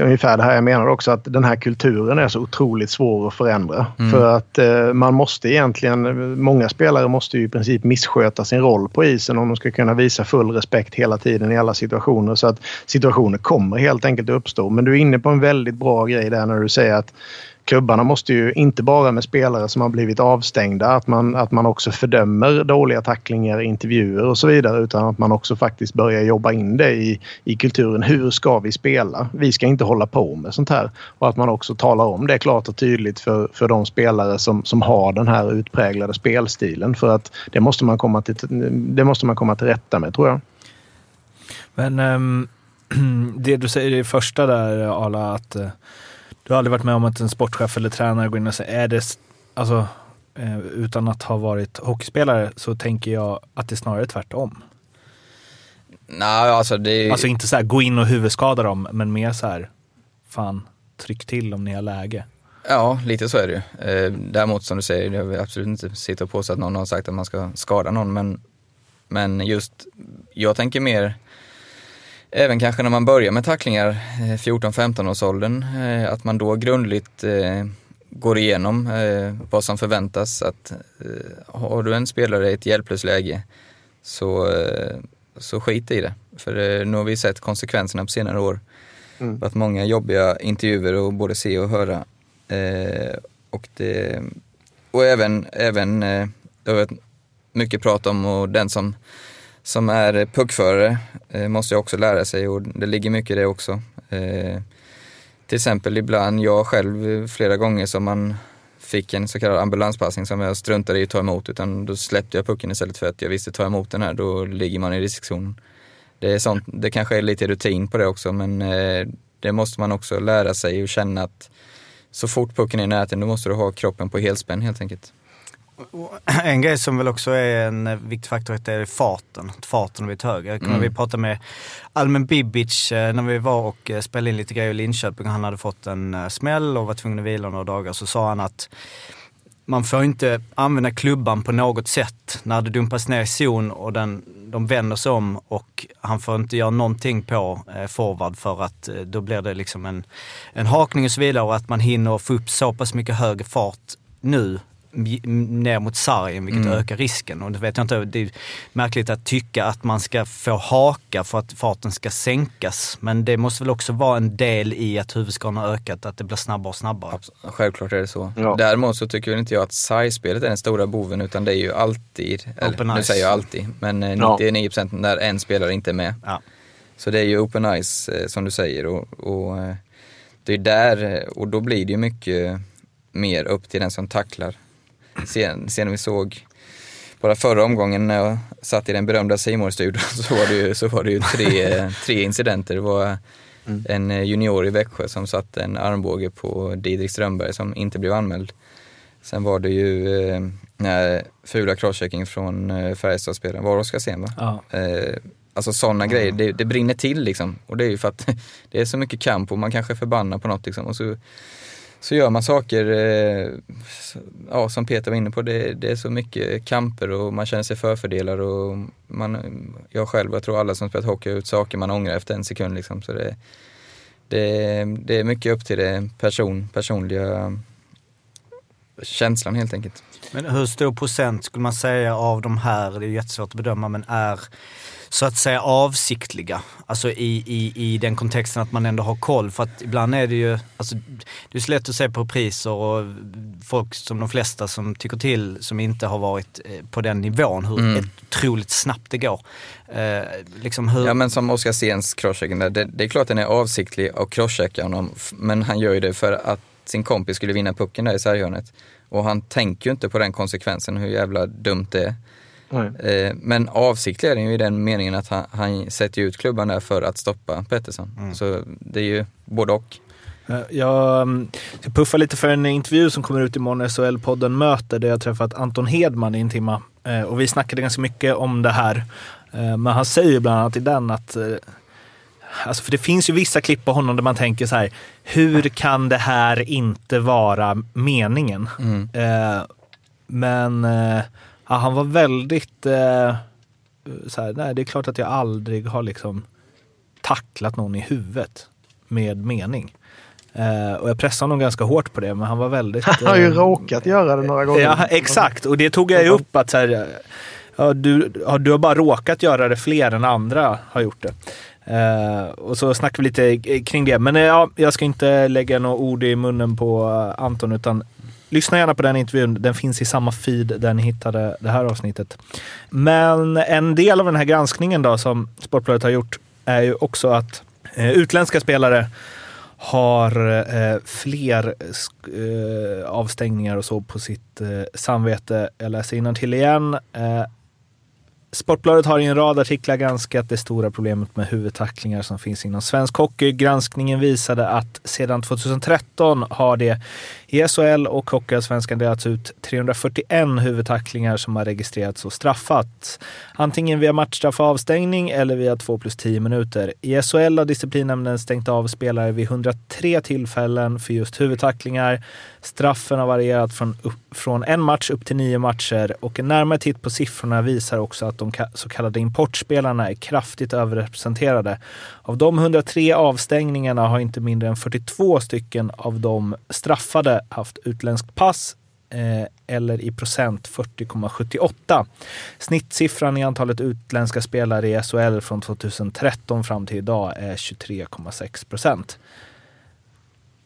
ungefär det här jag menar också att den här kulturen är så otroligt svår att förändra. Mm. För att eh, man måste egentligen, många spelare måste ju i princip missköta sin roll på isen om de ska kunna visa full respekt hela tiden i alla situationer. Så att situationer kommer helt enkelt att uppstå. Men du är inne på en väldigt bra grej där när du säger att klubbarna måste ju inte bara med spelare som har blivit avstängda att man, att man också fördömer dåliga tacklingar, intervjuer och så vidare utan att man också faktiskt börjar jobba in det i, i kulturen. Hur ska vi spela? Vi ska inte hålla på med sånt här. Och att man också talar om det klart och tydligt för, för de spelare som, som har den här utpräglade spelstilen för att det måste man komma till, det måste man komma till rätta med tror jag. Men um, det du säger i första där Arla att uh du har aldrig varit med om att en sportchef eller tränare går in och säger, är det, alltså, eh, utan att ha varit hockeyspelare så tänker jag att det är snarare tvärtom. Nej, alltså det Alltså inte så här gå in och huvudskada dem, men mer så här, fan, tryck till om ni har läge. Ja, lite så är det ju. Eh, däremot som du säger, jag vill absolut inte sitta och påstå att någon har sagt att man ska skada någon, men, men just, jag tänker mer, även kanske när man börjar med tacklingar, eh, 14-15 års åldern, att man då grundligt eh, går igenom eh, vad som förväntas. Att eh, har du en spelare i ett hjälplöst läge så, så skit i det. För nu har vi sett konsekvenserna på senare år. Mm. Att många jobbiga intervjuer att både se och höra. Och, det, och även, även det har varit mycket prat om och den som, som är puckförare eh, måste jag också lära sig och det ligger mycket i det också. Eh, till exempel ibland, jag själv eh, flera gånger som man fick en så kallad ambulanspassning som jag struntade i att ta emot utan då släppte jag pucken istället för att jag visste ta emot den här, då ligger man i riskzonen. Det, är sånt, det kanske är lite rutin på det också men det måste man också lära sig och känna att så fort pucken är i närheten då måste du ha kroppen på helspänn helt enkelt. En grej som väl också är en viktig faktor är farten. Farten har blivit högre. Mm. Mm. Vi pratade med Almen Bibic eh, när vi var och eh, spelade in lite grejer i Linköping. Han hade fått en eh, smäll och var tvungen att vila några dagar. Så sa han att man får inte använda klubban på något sätt när det dumpas ner i zon och den, de vänder sig om och han får inte göra någonting på eh, forward för att då blir det liksom en, en hakning och så vidare och att man hinner få upp så pass mycket högre fart nu ner mot sargen vilket Mm. ökar risken. Och det vet jag inte, det är märkligt att tycka att man ska få haka för att farten ska sänkas. Men det måste väl också vara en del i att huvudskadan har ökat, att det blir snabbare och snabbare. Självklart är det så. Ja. Däremot så tycker inte jag att size-spelet är den stora boven utan det är ju alltid, eller Open nu ice. säger jag alltid, men eh, Ja. 99% när en spelare inte är med. Ja. Så det är ju open ice eh, som du säger och, och eh, det är där, eh, och då blir det ju mycket mer upp till den som tacklar. Sen, sen vi såg bara förra omgången när jag satt i den berömda simor studion så var det ju, så var det ju tre, tre incidenter. Det var en eh, junior i Växjö som satte en armbåge på Didrik Strömberg som inte blev anmäld. Sen var det ju eh, nej, fula crosschecking från eh, Färjestadspelaren, var det Oskarsén va? Ja. Eh, alltså sådana grejer, det, det brinner till liksom. Och det är ju för att det är så mycket kamp och man kanske är förbannad på något liksom. Och så, så gör man saker, eh, ja, som Peter var inne på, det, det är så mycket kamper och man känner sig förfördelad och man, jag själv, jag tror alla som spelat hockey har gjort saker man ångrar efter en sekund liksom. Så det, det, det är mycket upp till det person, personliga känslan helt enkelt. Men hur stor procent skulle man säga av de här, det är jättesvårt att bedöma, men är så att säga avsiktliga? Alltså i, i, i den kontexten att man ändå har koll. För att ibland är det ju, alltså, det är så lätt att se på priser och folk som de flesta som tycker till som inte har varit eh, på den nivån, hur Mm. otroligt snabbt det går. Eh, liksom hur, Ja men som Oskar Stens crosschecking där, det, det är klart den är avsiktlig att crosschecka honom, men han gör ju det för att sin kompis skulle vinna pucken där i sarghörnet. Och han tänker ju inte på den konsekvensen, hur jävla dumt det är. Eh, men avsiktlig är den ju i den meningen att han, han sätter ut klubban där för att stoppa Pettersson. Så det är ju både och. Eh, Jag mm, ska puffa lite för en intervju som kommer ut imorgon, SHL-podden Möter, där jag träffat Anton Hedman i en timma. Eh, Och vi snackade ganska mycket om det här. Eh, Men han säger bland annat i den att Alltså för det finns ju vissa klipp på honom där man tänker så här, hur kan det här inte vara meningen? Mm. Men ja, han var väldigt eh, så här, nej det är klart att jag aldrig har liksom tacklat någon i huvudet med mening. Eh, och jag pressade honom ganska hårt på det, men han var väldigt... Han har ju eh, råkat göra det några gånger. Ja, exakt. Och det tog jag ju upp att så här, ja, du, ja, du har bara råkat göra det fler än andra har gjort det. Eh, och så snackade vi lite kring det. Men eh, ja, jag ska inte lägga några ord i munnen på Anton, utan lyssna gärna på den intervjun. Den finns i samma feed där ni hittade det här avsnittet. Men en del av den här granskningen då som Sportbladet har gjort är ju också att eh, utländska spelare har eh, fler eh, avstängningar och så på sitt eh, samvete. Jag läser till igen. Eh, Sportbladet har i en rad artiklar granskat det stora problemet med huvudtacklingar som finns inom svensk hockey. Granskningen visade att sedan 2013 har det i SHL och Hockeyallsvenskan delats ut 341 huvudtacklingar som har registrerats och straffats. Antingen via matchstraff och avstängning eller via 2 plus 10 minuter. I SHL har disciplinnämnden stängt av spelare vid 103 tillfällen för just huvudtacklingar. Straffen har varierat från, från en match upp till nio matcher och en närmare titt på siffrorna visar också att de så kallade importspelarna är kraftigt överrepresenterade. Av de 103 avstängningarna har inte mindre än 42 stycken av de straffade haft utländskt pass eh, eller i procent 40,78. Snittsiffran i antalet utländska spelare i SHL från 2013 fram till idag är 23,6 procent.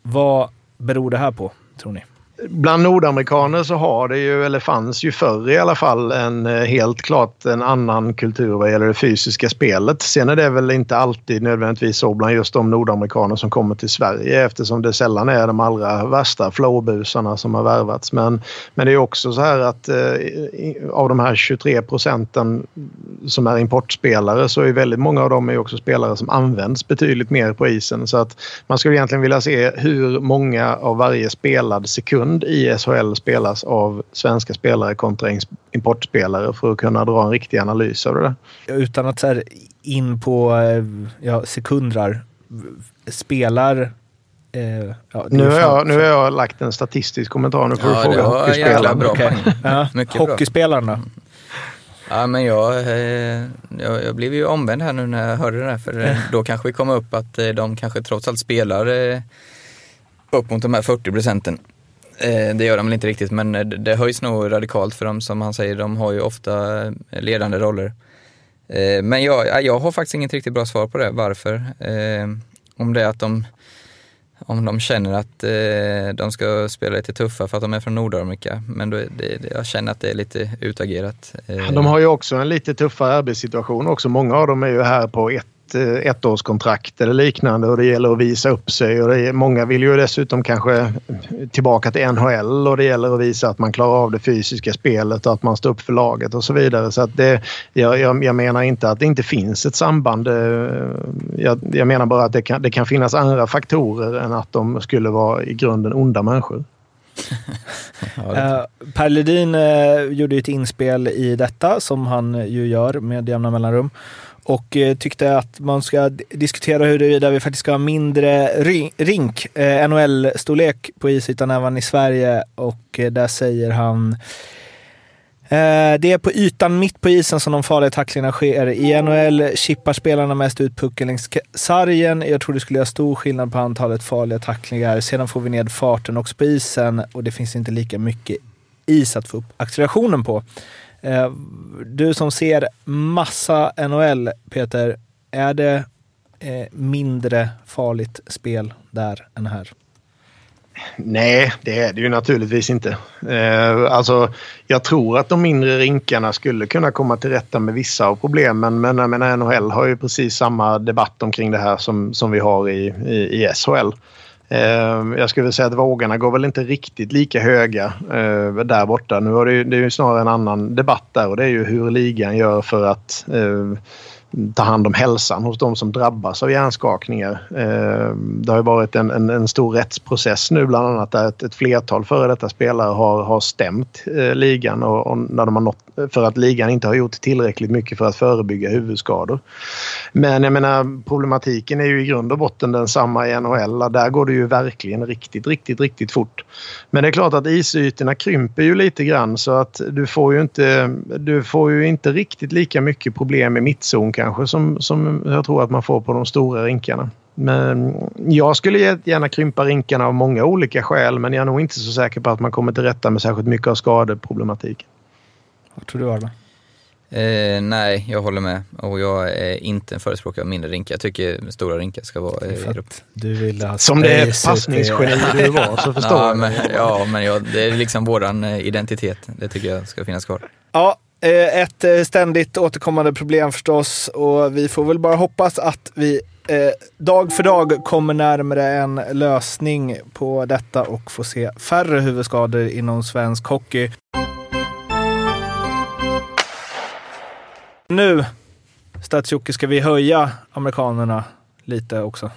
Vad beror det här på, tror ni? Bland nordamerikaner så har det ju, eller fanns ju förr i alla fall, en eh, helt klart en annan kultur vad gäller det fysiska spelet. Sen är det väl inte alltid nödvändigtvis så bland just de nordamerikaner som kommer till Sverige eftersom det sällan är de allra värsta flowbusarna som har värvats. Men, men det är också så här att eh, av de här 23 procenten som är importspelare så är väldigt många av dem är också spelare som används betydligt mer på isen. Så att man skulle egentligen vilja se hur många av varje spelad sekund sekund i SHL spelas av svenska spelare kontra importspelare för att kunna dra en riktig analys av det där. Utan att så här, in på eh, ja, sekundrar, spelar eh, ja, nu, har jag, nu har jag lagt en statistisk kommentar. Nu får ja, du fråga hockeyspelarna. Bra okay. ja, Hockeyspelarna. Ja, men jag, eh, jag, jag blev ju omvänd här nu när jag hörde det där. För då kanske vi kommer upp att de kanske trots allt spelar upp mot de här 40 procenten. Eh, det gör de väl inte riktigt, men eh, det höjs nog radikalt för dem som han säger. De har ju ofta eh, ledande roller. Eh, men jag, jag har faktiskt inget riktigt bra svar på det, varför. Om det är att de, om de känner att de ska spela lite tuffa för att de är från Nordamerika. Men då, det, jag känner att det är lite utagerat. De har ju också en lite tuffare arbetssituation också. Många av dem är ju här på ett ett ettårskontrakt eller liknande och det gäller att visa upp sig. Och är, många vill ju dessutom kanske tillbaka till NHL och det gäller att visa att man klarar av det fysiska spelet och att man står upp för laget och så vidare. Så att det, jag, jag, jag menar inte att det inte finns ett samband. Jag, jag menar bara att det kan, det kan finnas andra faktorer än att de skulle vara i grunden onda människor. uh, per Ledin uh, gjorde ett inspel i detta som han ju gör med jämna mellanrum och eh, tyckte att man ska diskutera huruvida vi faktiskt ska ha mindre rink, eh, NHL-storlek på isytan även i Sverige och eh, där säger han eh, det är på ytan mitt på isen som de farliga tacklingarna sker. I NHL chippar spelarna mest ut pucken längs sargen. Jag tror det skulle göra stor skillnad på antalet farliga tacklingar. Sedan får vi ned farten också på isen och det finns inte lika mycket is att få upp accelerationen på. Eh, du som ser massa NHL, Peter, är det eh, mindre farligt spel där än här? Nej, det är det ju naturligtvis inte. Eh, alltså, jag tror att de mindre rinkarna skulle kunna komma till rätta med vissa av problemen men jag menar, NHL har ju precis samma debatt omkring det här som, som vi har i, i, i SHL. Ehm, jag skulle säga att vågorna går väl inte riktigt lika höga eh, där borta. Nu är det, det är ju snarare en annan debatt där och det är ju hur ligan gör för att ehm, ta hand om hälsan hos de som drabbas av hjärnskakningar. Ehm, det har ju varit en, en, en stor rättsprocess nu bland annat där ett, ett flertal före detta spelare har, har stämt eh, ligan och, och, när de har nått, för att ligan inte har gjort tillräckligt mycket för att förebygga huvudskador. Men jag menar problematiken är ju i grund och botten densamma i NHL. Där går det ju verkligen riktigt, riktigt, riktigt fort. Men det är klart att isytorna krymper ju lite grann så att du får ju inte, du får ju inte riktigt lika mycket problem i mittzon kanske som, som jag tror att man får på de stora rinkarna. Men jag skulle gärna krympa rinkarna av många olika skäl men jag är nog inte så säker på att man kommer till rätta med särskilt mycket av skadeproblematiken. Vad tror du Arla? Eh, nej, jag håller med. Och jag är inte en förespråkare av mindre rinkar. Jag tycker stora rinkar ska vara i Europa. Du vill ha Som det är passningsgeni du var så förstår ja, men, ja, men jag, det är liksom våran eh, identitet. Det tycker jag ska finnas kvar. Ja, eh, ett eh, ständigt återkommande problem förstås och vi får väl bara hoppas att vi dag för dag kommer närmare en lösning på detta och får se färre huvudskador inom svensk hockey. Nu, stats ska vi höja amerikanerna lite också.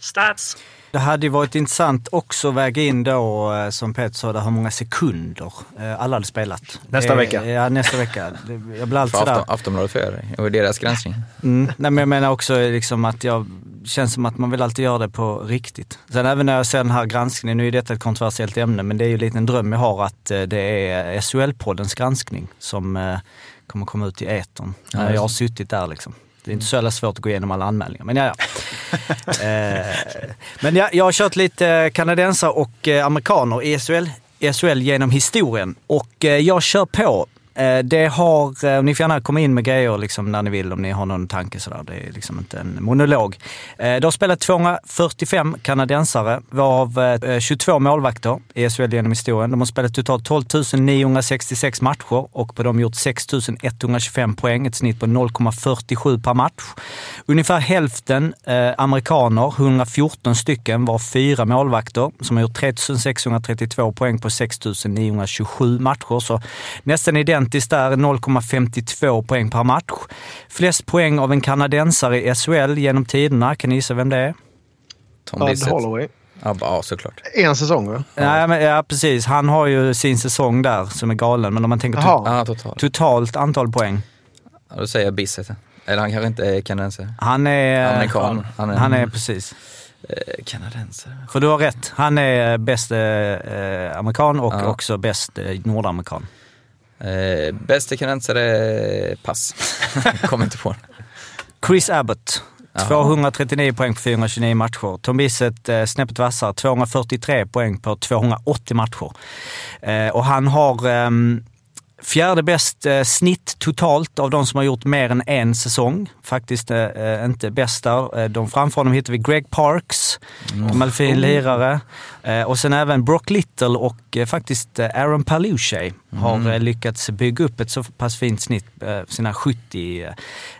Stats. Det hade ju varit intressant också att väga in då, eh, som Peter sa, hur många sekunder eh, alla hade spelat. Nästa Det- vecka. Ja, nästa vecka. Jag blir alltid För sådär. Afton, Aftonbladet göra det. Och deras granskning. Mm. Nej, men jag menar också liksom att jag känns som att man vill alltid göra det på riktigt. Sen även när jag ser den här granskningen, nu är detta ett kontroversiellt ämne, men det är ju lite en dröm jag har att eh, det är SHL-poddens granskning som eh, kommer komma ut i etern. Ja, just jag har suttit där liksom. Det är inte så jävla svårt att gå igenom alla anmälningar, men ja, ja. eh, men ja, jag har kört lite kanadensare och eh, amerikaner i SHL, SHL genom historien och eh, jag kör på. Eh, det har, eh, ni får gärna komma in med grejer liksom när ni vill om ni har någon tanke sådär. Det är liksom inte en monolog. Eh, det har spelat 245 kanadensare, varav 22 målvakter i SHL genom historien. De har spelat totalt 12 966 matcher och på dem gjort 6 125 poäng, ett snitt på 0,47 per match. Ungefär hälften amerikaner, 114 stycken, var fyra målvakter som har gjort 3 632 poäng på 6 927 matcher. Så nästan identiskt där, 0,52 poäng per match. Flest poäng av en kanadensare i SHL genom tiderna. Kan ni gissa vem det är? Tom Bud Bissett. Holloway. Ja, ja, såklart. En säsong va? Nej, men, ja, precis. Han har ju sin säsong där som är galen, men om man tänker to- Jaha. Ja, totalt. totalt antal poäng. Ja, då säger jag Bissett. Eller han kanske inte är kanadensare. Han är... Amerikan. Han Han är, är- precis. Eh, kanadensare? För du har rätt. Han är bäst eh, amerikan och Ja. också bäst eh, nordamerikan. Eh, bästa kanadensare, pass. Kommer inte på. Chris Abbott. Jaha. 239 poäng på 429 matcher. Tom Bissett, eh, snäppet vassare, 243 poäng på 280 matcher. Eh, och han har ehm, fjärde bäst eh, snitt totalt av de som har gjort mer än en säsong. Faktiskt eh, eh, inte bäst där. Eh, de framför honom hittar vi Greg Parks, gammal fin lirare. Eh, och sen även Brock Little och eh, faktiskt Aaron Palucci har eh, lyckats bygga upp ett så pass fint snitt, sina 70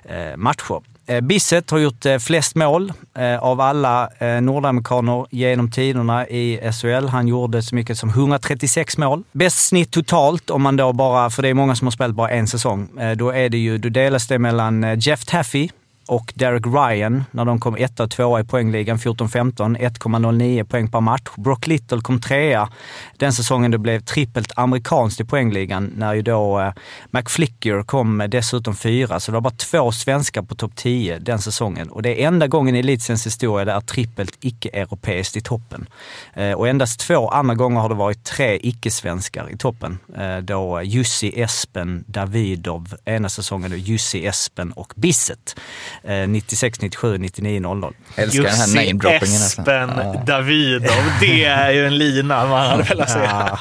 eh, matcher. Eh, Bisset Bissett har gjort eh, flest mål eh, av alla nordamerikaner genom tiderna i SHL. Han gjorde så mycket som 136 mål. Bäst snitt totalt, om man då bara, för det är många som har spelat bara en säsong, då, är det ju, då delas det mellan Jeff Taffy och Derek Ryan när de kom etta och tvåa i poängligan 14-15, 1,09 poäng per match. Brock Little kom trea den säsongen det blev trippelt amerikanskt i poängligan när ju då eh, McFlicker kom dessutom fyra. Så det var bara två svenskar på topp 10 den säsongen. Och det är enda gången i elitsens historia det är trippelt icke-europeiskt i toppen. Eh, och endast två andra gånger har det varit tre icke-svenskar i toppen. Eh, då Jussi Espen Davidov ena säsongen och Jussi Espen och Bisset. Eh, 96, 97, 99, 00. Älskar den här Jussi namedroppingen nästan. Espen Ja. Davidov. Det är ju en lina man hade velat se. Ja.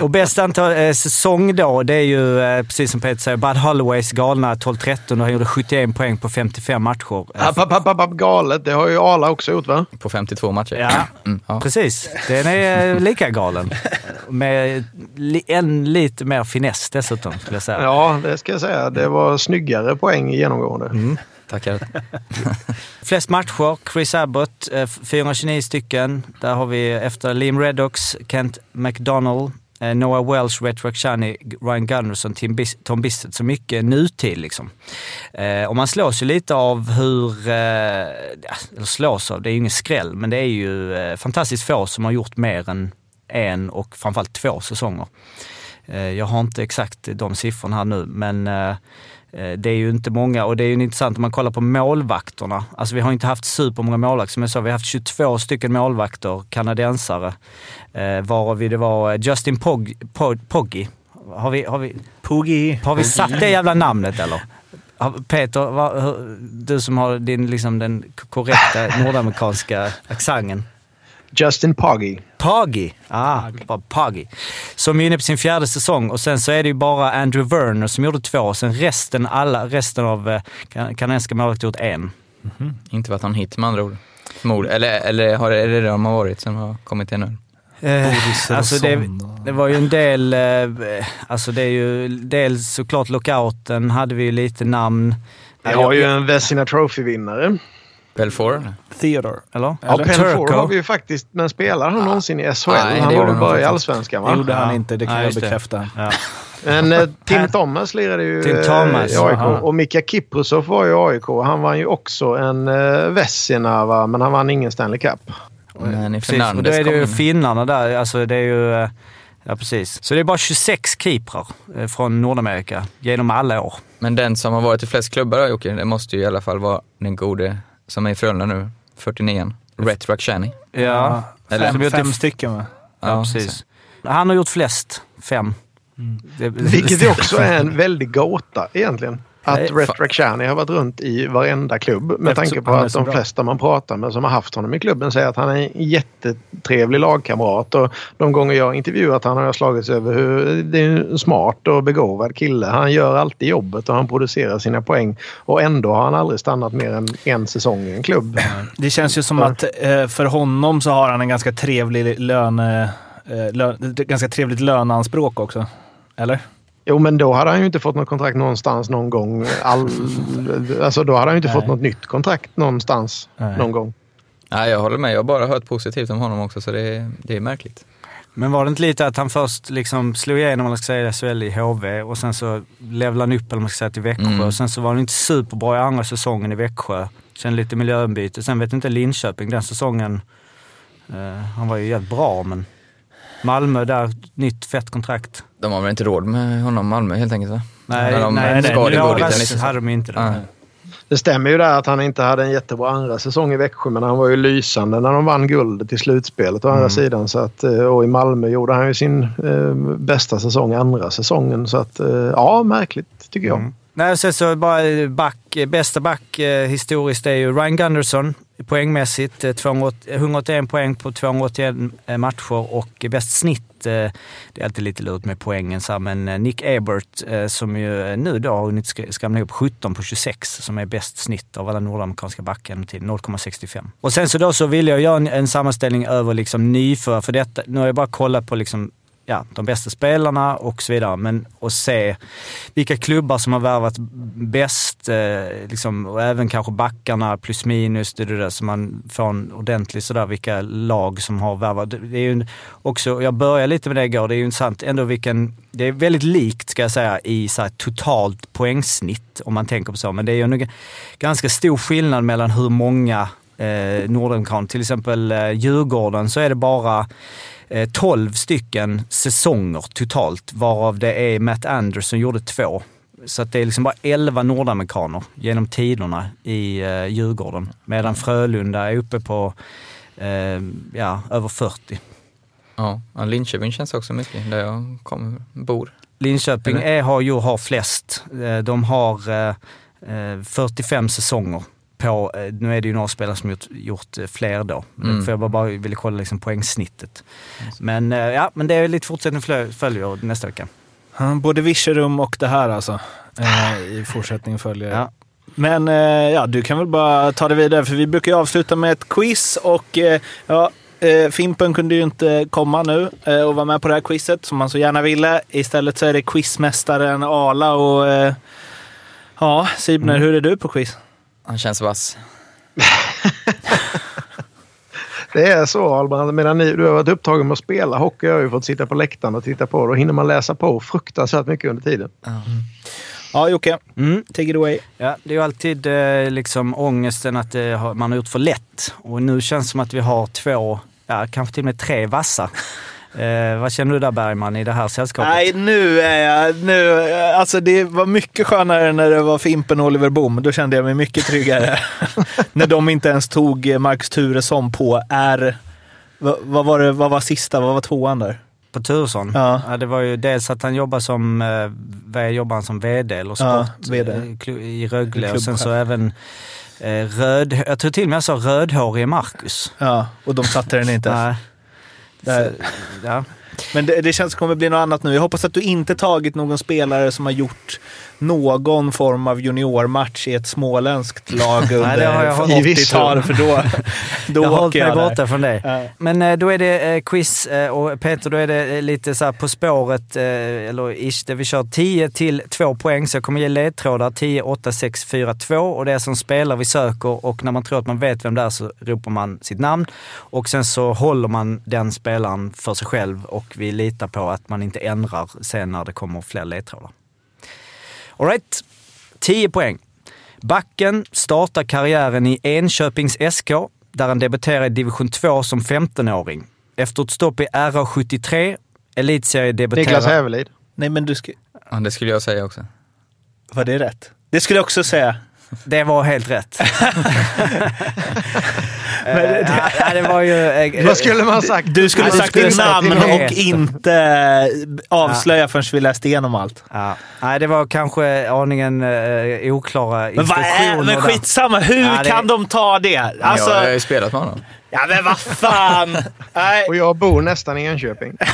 och bäst antal eh, säsong då, det är ju eh, precis som Peter säger, Bud Holloways galna 12-13 och han gjorde 71 poäng på 55 matcher. App, app, app, app, galet. Det har ju Arla också gjort va? På 52 matcher. Ja. Mm, ja. Precis, den är eh, lika galen. Med li- en lite mer finess dessutom, skulle jag säga. Ja, det ska jag säga. Det var snyggare poäng genomgående. Tackar. Flest matcher, Chris Abbott, eh, 429 stycken. Där har vi efter Liam Reddox, Kent McDonald, eh, Noah Welsh, Rhett Rakhshani, Ryan Gunnarsson, Tim Bis- Tom Bissett. Så mycket nutid liksom. Eh, och man slås ju lite av hur, eh, eller slås av, det är ju ingen skräll, men det är ju eh, fantastiskt få som har gjort mer än en och framförallt två säsonger. Eh, jag har inte exakt de siffrorna här nu, men eh, eh, det är ju inte många och det är ju intressant om man kollar på målvakterna. Alltså vi har inte haft supermånga målvakter. Som jag sa, vi har haft 22 stycken målvakter, kanadensare. Eh, varav det var eh, Justin Pog, Pog, Poggi. Har vi, har vi, Puggy. har vi satt det jävla namnet eller? Peter, du som har din, liksom, den korrekta nordamerikanska accenten. Justin Poggy. Poggy. Ah, Poggy. Som är inne på sin fjärde säsong och sen så är det ju bara Andrew Werner som gjorde två och sen resten, alla, resten av eh, kan- kanadensiska målvakter gjort en. Inte varit någon hit med andra ord. Förmod. Eller, eller har, är det det de har varit som har kommit till nu? Eh, alltså det, det var ju en del, eh, alltså det är ju dels såklart lockouten hade vi ju lite namn. Vi har ju en Vesina Trophy-vinnare. Belfour? Theodore. Eller? Ja, Eller Pelfor har vi ju faktiskt, men spelar han någonsin i SHL? Nej, det han gjorde var väl han bara i. Allsvenskan Det va? gjorde han inte, det kan Ja, jag det. bekräfta. Ja. Men eh, Tim Thomas lirade ju Tim eh, Thomas, i AIK. aha. Och Mika Kiprusov var ju i AIK. Han vann ju också en uh, Vesina, men han vann ingen Stanley Cup. Men i Precis, och då är det ju in. finnarna där. Alltså det är ju... eh, Ja, precis. Så det är bara 26 keeprar eh, från Nordamerika genom alla år. Men den som har varit i flest klubbar Jocke, det måste ju i alla fall vara den gode som är i Frölunda nu, 49 Rhett Rakhshani. Ja, Eller- Fem, fem i- stycken va? ja, precis. Han har gjort flest. Fem. Det, Vilket ju också är en väldig gåta egentligen. Att fa- Rakhshani har varit runt i varenda klubb. Med Eftersom tanke på att de bra. flesta man pratar med som har haft honom i klubben säger att han är en jättetrevlig lagkamrat. Och de gånger jag har intervjuat honom har jag slagits över hur det är en smart och begåvad kille. Han gör alltid jobbet och han producerar sina poäng. Och ändå har han aldrig stannat mer än en säsong i en klubb. Det känns ju som att eh, för honom så har han en ganska trevlig löne, eh, lö, ett ganska trevligt löneanspråk också. Eller? Jo, men då hade han ju inte fått något kontrakt någonstans någon gång. All... Alltså då hade han ju inte Nej. fått något nytt kontrakt någonstans Nej. någon gång. Nej, jag håller med. Jag har bara hört positivt om honom också, så det är, det är märkligt. Men var det inte lite att han först liksom slog igenom, om man ska säga SHL i HV och sen så levlade han upp, eller man ska säga, till Växjö. Mm. Och sen så var han inte superbra i andra säsongen i Växjö. Sen lite miljöombyte. Sen vet inte Linköping, den säsongen. Eh, han var ju jävligt bra, men Malmö där, nytt fett kontrakt. De har väl inte råd med honom, Malmö, helt enkelt va? Nej, När de nej, nej, liksom. hade de inte det. Det stämmer ju där att han inte hade en jättebra andra säsong i Växjö men han var ju lysande när de vann guldet i slutspelet å andra sidan. Så att, eh, och i Malmö gjorde han ju sin eh, bästa säsong andra säsongen. Så att, eh, ja, märkligt tycker jag. Nej, och sen så bara back, bästa back eh, historiskt är ju Ryan Gunderson poängmässigt. Eh, 181 eh, poäng på 281 eh, matcher och bäst snitt, det är alltid lite lurt med poängen så men Nick Ebert som ju nu då har hunnit skramla ihop 17 på 26 som är bäst snitt av alla nordamerikanska backar genom 0,65. Och sen så då så vill jag göra en, en sammanställning över liksom nyförvärv för detta. Nu har jag bara kollat på liksom ja, de bästa spelarna och så vidare. Men att se vilka klubbar som har värvat bäst, eh, liksom, och även kanske backarna plus minus, det det där, så man får en ordentlig sådär, vilka lag som har värvat. Det är ju också, jag började lite med det igår, det är ju intressant ändå vilken, det är väldigt likt ska jag säga i så här, totalt poängsnitt om man tänker på så, men det är ju en ganska stor skillnad mellan hur många eh, Nordamerikaner, till exempel eh, Djurgården, så är det bara 12 stycken säsonger totalt, varav det är Matt Anderson gjorde två. Så att det är liksom bara 11 nordamerikaner genom tiderna i eh, Djurgården. Medan Frölunda är uppe på eh, ja, över 40. Ja, Linköping känns också mycket, där jag kommer, bor. Linköping Eller? är, har ju har flest. Eh, De har eh, eh, 45 säsonger. På, eh, nu är det ju några spelare som gjort, gjort eh, fler då. Mm. För jag bara, bara ville kolla liksom poängsnittet. Men, eh, ja, men det är lite fortsättning följer nästa vecka. Både Virserum och det här alltså. I fortsättningen följer. Ja. Men ja, du kan väl bara ta det vidare, för vi brukar ju avsluta med ett quiz och ja, Fimpen kunde ju inte komma nu och vara med på det här quizet som han så gärna ville. Istället så är det quizmästaren Ala och ja, Sibner, hur är du på quiz? Han känns vass. Det är så Albrand. Medan ni, du har varit upptagen med att spela hockey jag har ju fått sitta på läktaren och titta på. Då hinner man läsa på fruktansvärt mycket under tiden. Ja, Jocke. Mm. Take it away. Ja, det är ju alltid eh, liksom ångesten att eh, har- man har gjort för lätt. Och nu känns det som att vi har två, ja, kanske till och med tre vassa. Eh, vad känner du där Bergman i det här sällskapet? Nej, nu är jag... Nu, alltså det var mycket skönare när det var Fimpen och Oliver Boom. Då kände jag mig mycket tryggare. när de inte ens tog eh, Marcus Turesson på R... Vad, vad, var det, vad var sista? Vad var tvåan där? På Turesson? Ja. det var ju dels att han jobbar som, eh, vad jobbar han som VD eller sport Ja, VD. eh, i Rögle. Och sen så även eh, röd, jag tror till och med jag sa rödhårige Marcus. Ja, och de satte den inte. Nej. Där. Ja. Men det, det känns som det kommer bli något annat nu. Jag hoppas att du inte tagit någon spelare som har gjort någon form av juniormatch i ett småländskt lag under hållit. 80-talet, för då, då jag har hållit mig jag där. borta från det. Ja. Men eh, då är det eh, quiz eh, och Peter, då är det lite så På spåret, eller ish, där vi kör 10 till 2 poäng. Så jag kommer ge ledtrådar 10, 8, 6, 4, 2 och det är som spelar vi söker och när man tror att man vet vem det är så ropar man sitt namn och sen så håller man den spelaren för sig själv och vi vi litar på att man inte ändrar sen när det kommer fler ledtrådar. Alright, 10 poäng. Backen startar karriären i Enköpings SK, där han debuterar i division 2 som 15-åring. Efter ett stopp i RA73, elitseriedebuterar... Niklas Hävelid. Nej, men du ska... Ja, det skulle jag säga också. Var det rätt? Det skulle jag också säga. Det var helt rätt. Men det, ja, det var ju... eh, Vad skulle man sagt? Du skulle Ja, ha sagt skulle ditt namn och inte avslöja förrän vi läste igenom allt. Ja. Nej, det var kanske aningen eh, oklara Men, instruktioner. men där. skitsamma, hur Ja, det- kan de ta det? Alltså, jag har ju spelat med honom. ja men vad fan! Nej. Och jag bor nästan i Enköping.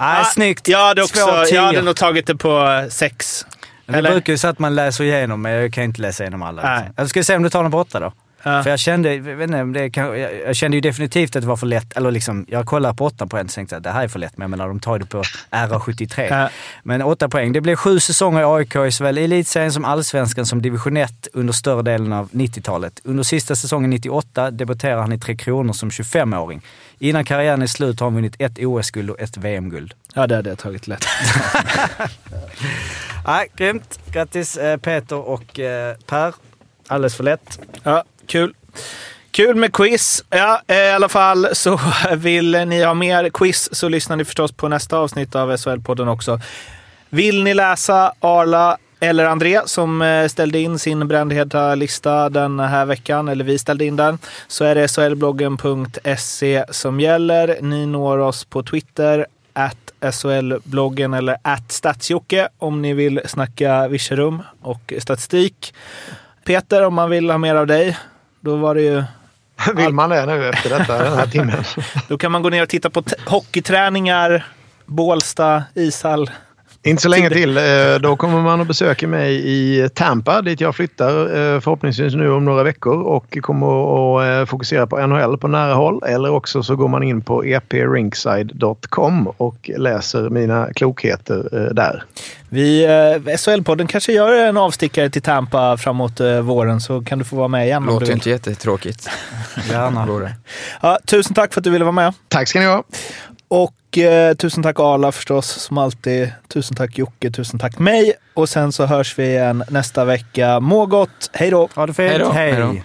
Nej, snyggt. Jag hade, också, jag hade nog tagit det på sex. Det brukar ju så att man läser igenom, men jag kan inte läsa igenom alla. Nej. Liksom. Jag ska se om du tar den på åtta då. Ja. För jag kände, jag, vet inte, om det kan, jag, jag kände ju definitivt att det var för lätt. Eller liksom, jag kollade på åtta poäng och tänkte att det här är för lätt, men jag menar, de tar det på RA73. Ja. Men åtta poäng. Det blev sju säsonger i AIK i såväl elitserien som allsvenskan som division 1 under större delen av 90-talet. Under sista säsongen 98 debuterade han i Tre Kronor som 25-åring. Innan karriären är slut har han vunnit ett OS-guld och ett VM-guld. Ja, det hade jag tagit lätt. Nej, grymt. Grattis eh, Peter och eh, Per. Alldeles för lätt. Ja, kul. Kul med quiz. Ja, eh, i alla fall så vill ni ha mer quiz så lyssnar ni förstås på nästa avsnitt av SHL-podden också. Vill ni läsa Arla eller André som eh, ställde in sin brändheta lista den här veckan, eller vi ställde in den, så är det shlbloggen.se som gäller. Ni når oss på Twitter, at SHL-bloggen eller at Statsjocke om ni vill snacka Virserum och statistik. Peter, om man vill ha mer av dig, då var det ju Vill man det nu efter detta, den här timmen? Då kan man gå ner och titta på hockeyträningar, Bålsta, ishall. Inte så länge till. Eh, Då kommer man att besöka mig i Tampa dit jag flyttar eh, förhoppningsvis nu om några veckor och kommer att eh, fokusera på NHL på nära håll. Eller också så går man in på eprinkside.com och läser mina klokheter där. Vi, SHL-podden kanske gör en avstickare till Tampa framåt våren så kan du få vara med igen Låter inte jättetråkigt. Gärna. Ja, tusen tack för att du ville vara med. Tack ska ni ha! Och eh, tusen tack Arla förstås, som alltid. Tusen tack Jocke, tusen tack mig. Och sen så hörs vi igen nästa vecka. Må gott, hej då! Ha det fint. Hej